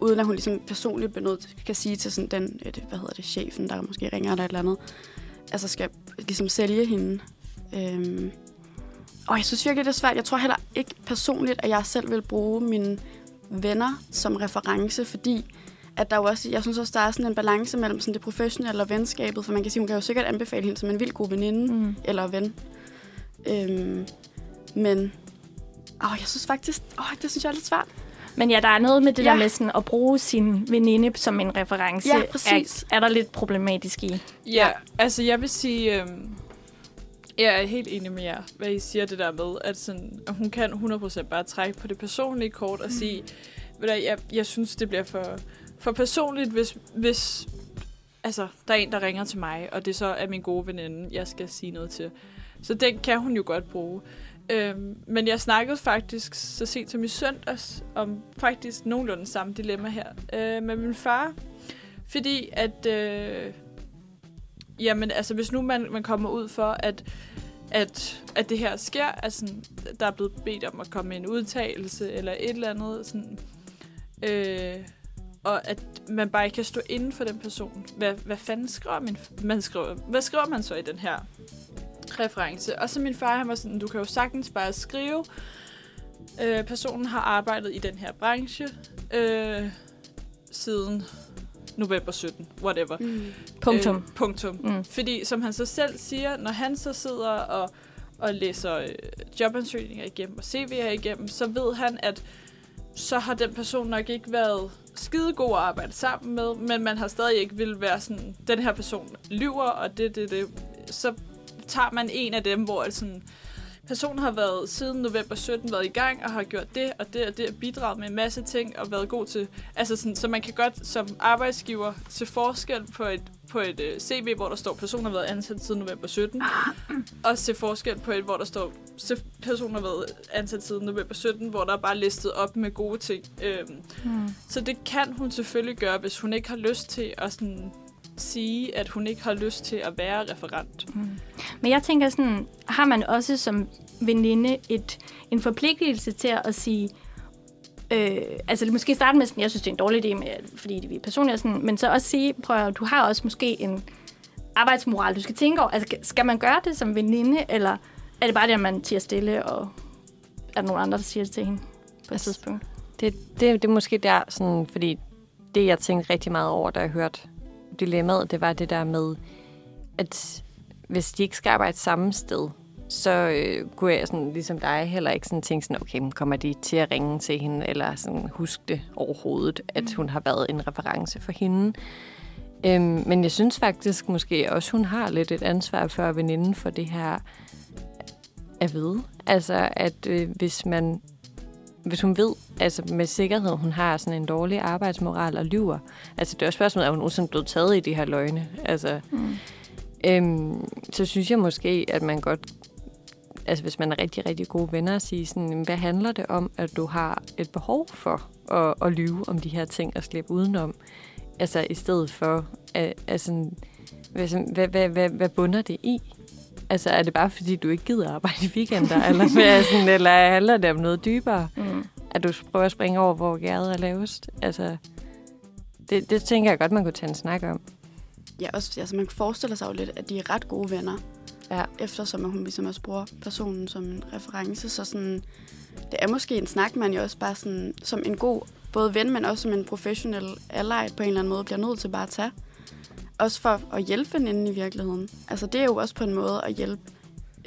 S8: uden at hun ligesom personligt benødt kan sige til sådan den, øh, hvad hedder det, chefen, der måske ringer eller et eller andet, altså skal ligesom sælge hende. Øh, og jeg synes virkelig, det er svært. Jeg tror heller ikke personligt, at jeg selv vil bruge mine venner som reference, fordi at der jo også, jeg synes også, der er sådan en balance mellem sådan det professionelle og venskabet, for man kan sige, hun kan jo sikkert anbefale hende som en vild god veninde
S2: Mm.
S8: eller ven. Øhm, men åh, jeg synes faktisk, åh, det synes jeg er lidt svært.
S2: Men ja, der er noget med det ja.
S8: Ja.
S2: der med sådan at bruge sin veninde som en reference.
S8: Ja, præcis.
S2: Er, er der lidt problematisk i?
S3: Ja, altså jeg vil sige, øhm, jeg er helt enig med jer, hvad I siger det der med, at, sådan, at hun kan 100% bare trække på det personlige kort og mm. sige, ved du, jeg, jeg synes, det bliver for, for personligt, hvis, hvis altså, der er en, der ringer til mig, og det så er min gode veninde, jeg skal sige noget til. Så den kan hun jo godt bruge. Øhm, men jeg snakkede faktisk så sent som i søndags om faktisk nogenlunde samme dilemma her øh, med min far. Fordi at... Øh, jamen, altså, hvis nu man, man kommer ud for, at, at, at det her sker, altså, der er blevet bedt om at komme med en udtalelse eller et eller andet, sådan, øh, og at man bare ikke kan stå inden for den person. Hvad, hvad fanden skriver min, man skriver, hvad skriver man så i den her reference? Og så min far, han var sådan, du kan jo sagtens bare skrive, øh, personen har arbejdet i den her branche øh, siden november 17, whatever.
S8: Mm.
S2: Punktum.
S3: Øh, punktum.
S2: Mm.
S3: Fordi som han så selv siger, når han så sidder og, og læser øh, jobansøgninger igennem og CV'er igennem, så ved han, at så har den person nok ikke været skide god at arbejde sammen med, men man har stadig ikke vil være sådan, den her person lyver, og det, det, det. Så tager man en af dem, hvor sådan, personen har været siden november 17 været i gang og har gjort det og det og det og bidraget med en masse ting og været god til altså sådan, så man kan godt som arbejdsgiver se forskel på et på et uh, CV, hvor der står, personen har været ansat siden november 17, [clears throat] og se forskel på et, hvor der står, personen har været ansat siden november 17, hvor der er bare listet op med gode ting. Øhm,
S2: Mm.
S3: så det kan hun selvfølgelig gøre, hvis hun ikke har lyst til at sådan, sige, at hun ikke har lyst til at være referent.
S2: Mm. Men jeg tænker sådan, har man også som veninde et, en forpligtelse til at sige, øh, altså måske starte med sådan, jeg synes, det er en dårlig idé, med, fordi vi er personlige, sådan, men så også sige, prøv at, du har også måske en arbejdsmoral, du skal tænke over. Altså, skal- skal man gøre det som veninde, eller er det bare det, at man tiger stille, og er der nogen andre, der siger det til hende på et tidspunkt?
S7: Det, det, det er måske der, sådan, fordi det, jeg tænkte rigtig meget over, da jeg hørte dilemmaet, det var det der med, at hvis de ikke skal arbejde samme sted, så øh, kunne jeg sådan, ligesom dig heller ikke sådan tænke sådan, okay, kommer de til at ringe til hende, eller sådan huske det overhovedet, at hun har været en reference for hende. Øhm, men jeg synes faktisk måske også, hun har lidt et ansvar for veninden for det her at vide. Altså, at øh, hvis man hvis hun ved, altså med sikkerhed, hun har sådan en dårlig arbejdsmoral og lyver. Altså det er også spørgsmålet, er hun nogensinde blevet taget i de her løgne? Altså,
S2: Mm.
S7: øhm, så synes jeg måske, at man godt, altså hvis man er rigtig, rigtig gode venner, at sige sådan, "Jamen, hvad handler det om, at du har et behov for at, at lyve om de her ting og slippe udenom? Altså i stedet for, at, altså, hvad, hvad, hvad, hvad, bunder det i? Altså er det bare fordi, du ikke gider arbejde i weekender, eller, er [laughs] sådan, eller handler det om noget dybere?
S2: Mm.
S7: At du prøver at springe over, hvor gæret er lavest. Altså, det, det tænker jeg godt, man kunne tage en snak om.
S8: Ja, også, altså man forestiller sig jo lidt, at de er ret gode venner.
S7: Ja.
S8: Eftersom hun ligesom også bruger personen som en reference. Så sådan, det er måske en snak, man jo også bare sådan, som en god både ven, men også som en professionel ally på en eller anden måde bliver nødt til bare at tage. Også for at hjælpe veninden i virkeligheden. Altså det er jo også på en måde at hjælpe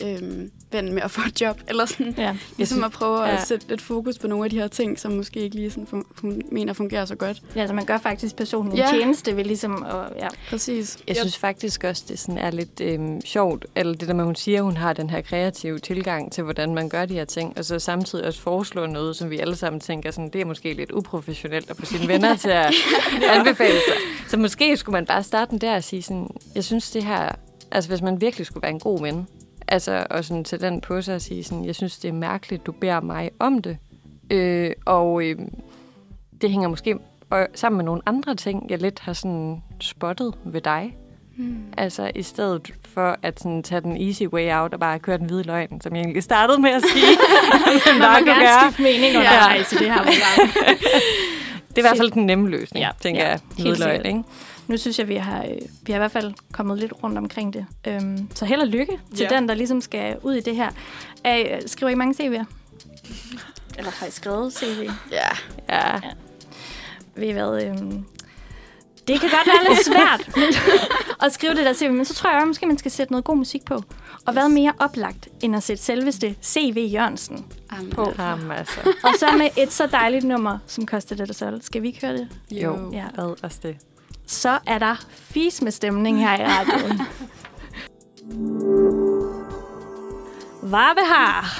S8: øhm, ven med at få et job, eller sådan.
S2: Ja.
S8: Ligesom at prøve at
S7: ja.
S8: sætte lidt fokus på nogle af de her ting, som måske ikke lige sådan fun- hun mener fungerer så godt.
S2: ja, så man gør faktisk personen en
S8: Ja.
S2: tjeneste ved ligesom at... Ja.
S8: Præcis.
S7: Jeg synes faktisk også, det sådan er lidt øhm, sjovt, eller det der med, at hun siger, at hun har den her kreative tilgang til, hvordan man gør de her ting, og så samtidig også foreslår noget, som vi alle sammen tænker, sådan, det er måske lidt uprofessionelt at få sine [laughs] venner til at anbefale sig. Så måske skulle man bare starte den der og sige sådan, jeg synes det her, altså hvis man virkelig skulle være en god ven, altså og sådan tage den på sig og sige sådan, jeg synes det er mærkeligt, du beder mig om det. Øh, og øh, det hænger måske og sammen med nogle andre ting, jeg lidt har sådan spottet ved dig.
S8: Mm.
S7: Altså i stedet for at sådan, tage den easy way out og bare køre den hvide løgn, som jeg egentlig startede med at sige. [laughs] man
S2: må gerne
S7: gøre.
S2: skifte mening undervejs i det her program. [laughs]
S7: Det er i hvert fald den nemme løsning,
S2: Ja,
S7: ja, tænker
S2: ja,
S7: jeg. Hvide løgn, ikke?
S2: Nu synes jeg, vi har, øh, vi har i hvert fald kommet lidt rundt omkring det. Øhm, så held og lykke til
S3: Ja.
S2: den, der ligesom skal ud i det her. Er, skriver I mange CV'er? Eller har I skrevet CV?
S8: Ja.
S7: Ja.
S2: Ved I hvad? Øhm, det kan godt være lidt [laughs] svært men, at skrive det der CV, men så tror jeg også, måske, man skal sætte noget god musik på. Og hvad mere oplagt, end at sætte selveste CV Jørgensen
S8: Amen.
S2: på.
S7: Jamen, altså.
S2: Og så med et så dejligt nummer, som koster det der så. Skal vi ikke høre det?
S7: Jo,
S2: Ja.
S7: hvad også det.
S2: Så er der fis med stemning her i radioen. Varve har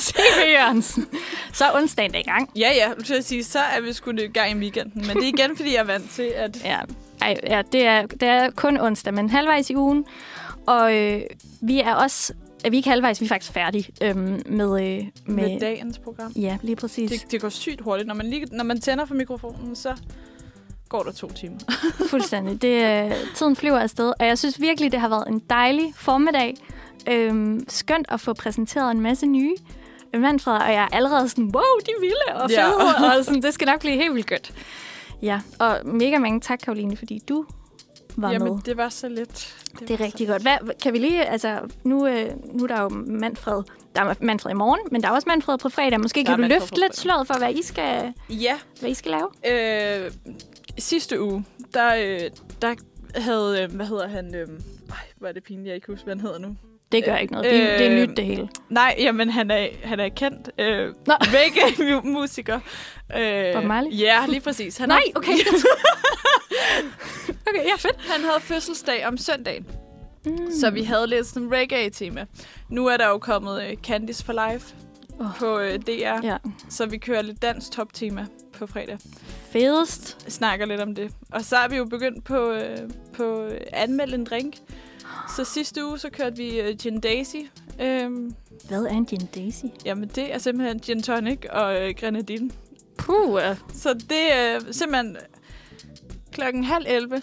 S2: CV Jørgensen. Så er onsdagen er i gang.
S3: Ja, ja, nu skal jeg sige, så er vi sgu i gang i weekenden. Men det er igen, fordi jeg er vant til, at...
S2: Ja, ej, ja det, er, det er kun onsdag, men halvvejs i ugen. Og øh, vi er også... Er vi ikke halvvejs, vi er faktisk færdige øhm, med, øh, med...
S3: med dagens program.
S2: Ja, lige præcis.
S3: Det, det går sygt hurtigt. Når man, lige, når man tænder for mikrofonen, så går der to timer. [laughs]
S2: Fuldstændig. Det, øh, tiden flyver afsted, og jeg synes virkelig, det har været en dejlig formiddag. Øhm, skønt at få præsenteret en masse nye Manfred, og jeg er allerede sådan, wow, de er vilde og
S3: Ja.
S2: fede, og sådan, det skal nok blive helt vildt godt. Ja, og mega mange tak, Karoline, fordi du var
S3: Jamen,
S2: med.
S3: det var så lidt.
S2: Det er
S3: var
S2: rigtig godt. Hvad, kan vi lige, altså, nu, øh, nu er der jo Manfred, der er Manfred i morgen, men der er også Manfred på fredag. Måske
S3: Der
S2: kan
S3: er
S2: du
S3: Manfred
S2: løfte lidt sløret for, hvad I skal.
S3: Ja,
S2: hvad I skal lave?
S3: Øh, sidste uge, der, øh, der havde, øh, hvad hedder han, øh, ej, hvor er det pinligt, jeg ikke husker, hvad han hedder nu.
S2: Det gør ikke noget. Det, øh, det er nyt, det hele.
S3: Nej, jamen han er, han er kendt øh, reggae-musiker. [laughs] Øh,
S2: Bob Marley?
S3: Ja, lige præcis. Han
S2: Nej,
S3: har,
S2: okay. [laughs] okay, ja, fedt.
S3: han havde fødselsdag om søndagen,
S2: Mm.
S3: så vi havde lidt sådan reggae-tema. Nu er der jo kommet øh, Candice for Life
S2: Åh.
S3: på øh, DR,
S2: Ja,
S3: så vi kører lidt dansk top-tema på fredag.
S2: fedest.
S3: snakker lidt om det. Og så er vi jo begyndt på, øh, på øh, anmeld en drink. Så sidste uge, så kørte vi øh, Gin Daisy. Øhm,
S2: Hvad er en gin daisy?
S3: jamen, det er simpelthen gin tonic og øh, grenadine.
S2: Puh,
S3: Så det er simpelthen klokken halv 11,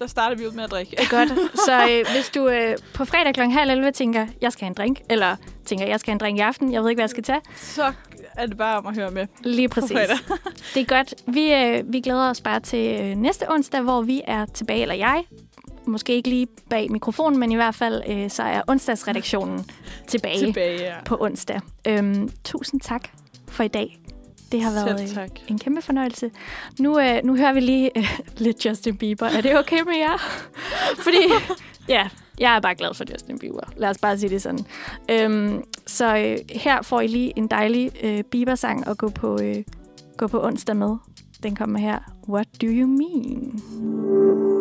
S3: der starter vi ud med at drikke.
S2: det er godt. Så øh, hvis du øh, på fredag kl. halv 11 tænker, jeg skal have en drink, eller tænker, jeg skal have en drink i aften, jeg ved ikke, hvad jeg skal tage,
S3: Så er det bare om at høre med
S2: lige præcis. [laughs] Det er godt. Vi, øh, vi glæder os bare til øh, næste onsdag, hvor vi er tilbage, eller jeg. Måske ikke lige bag mikrofonen, men i hvert fald øh, så er onsdagsredaktionen tilbage, tilbage.
S3: Tilbage, ja.
S2: på onsdag. Øhm, tusind tak for i dag. Det har været
S3: Selv
S2: øh,
S3: tak.
S2: en kæmpe fornøjelse. Nu, øh, nu hører vi lige øh, [laughs] lidt Justin Bieber. Er det okay med jer? [laughs] Fordi, ja, jeg er bare glad for Justin Bieber. Lad os bare sige det sådan. Øhm, så øh, her får I lige en dejlig øh, Bieber-sang at gå på, øh, gå på onsdag med. Den kommer her. What do you mean?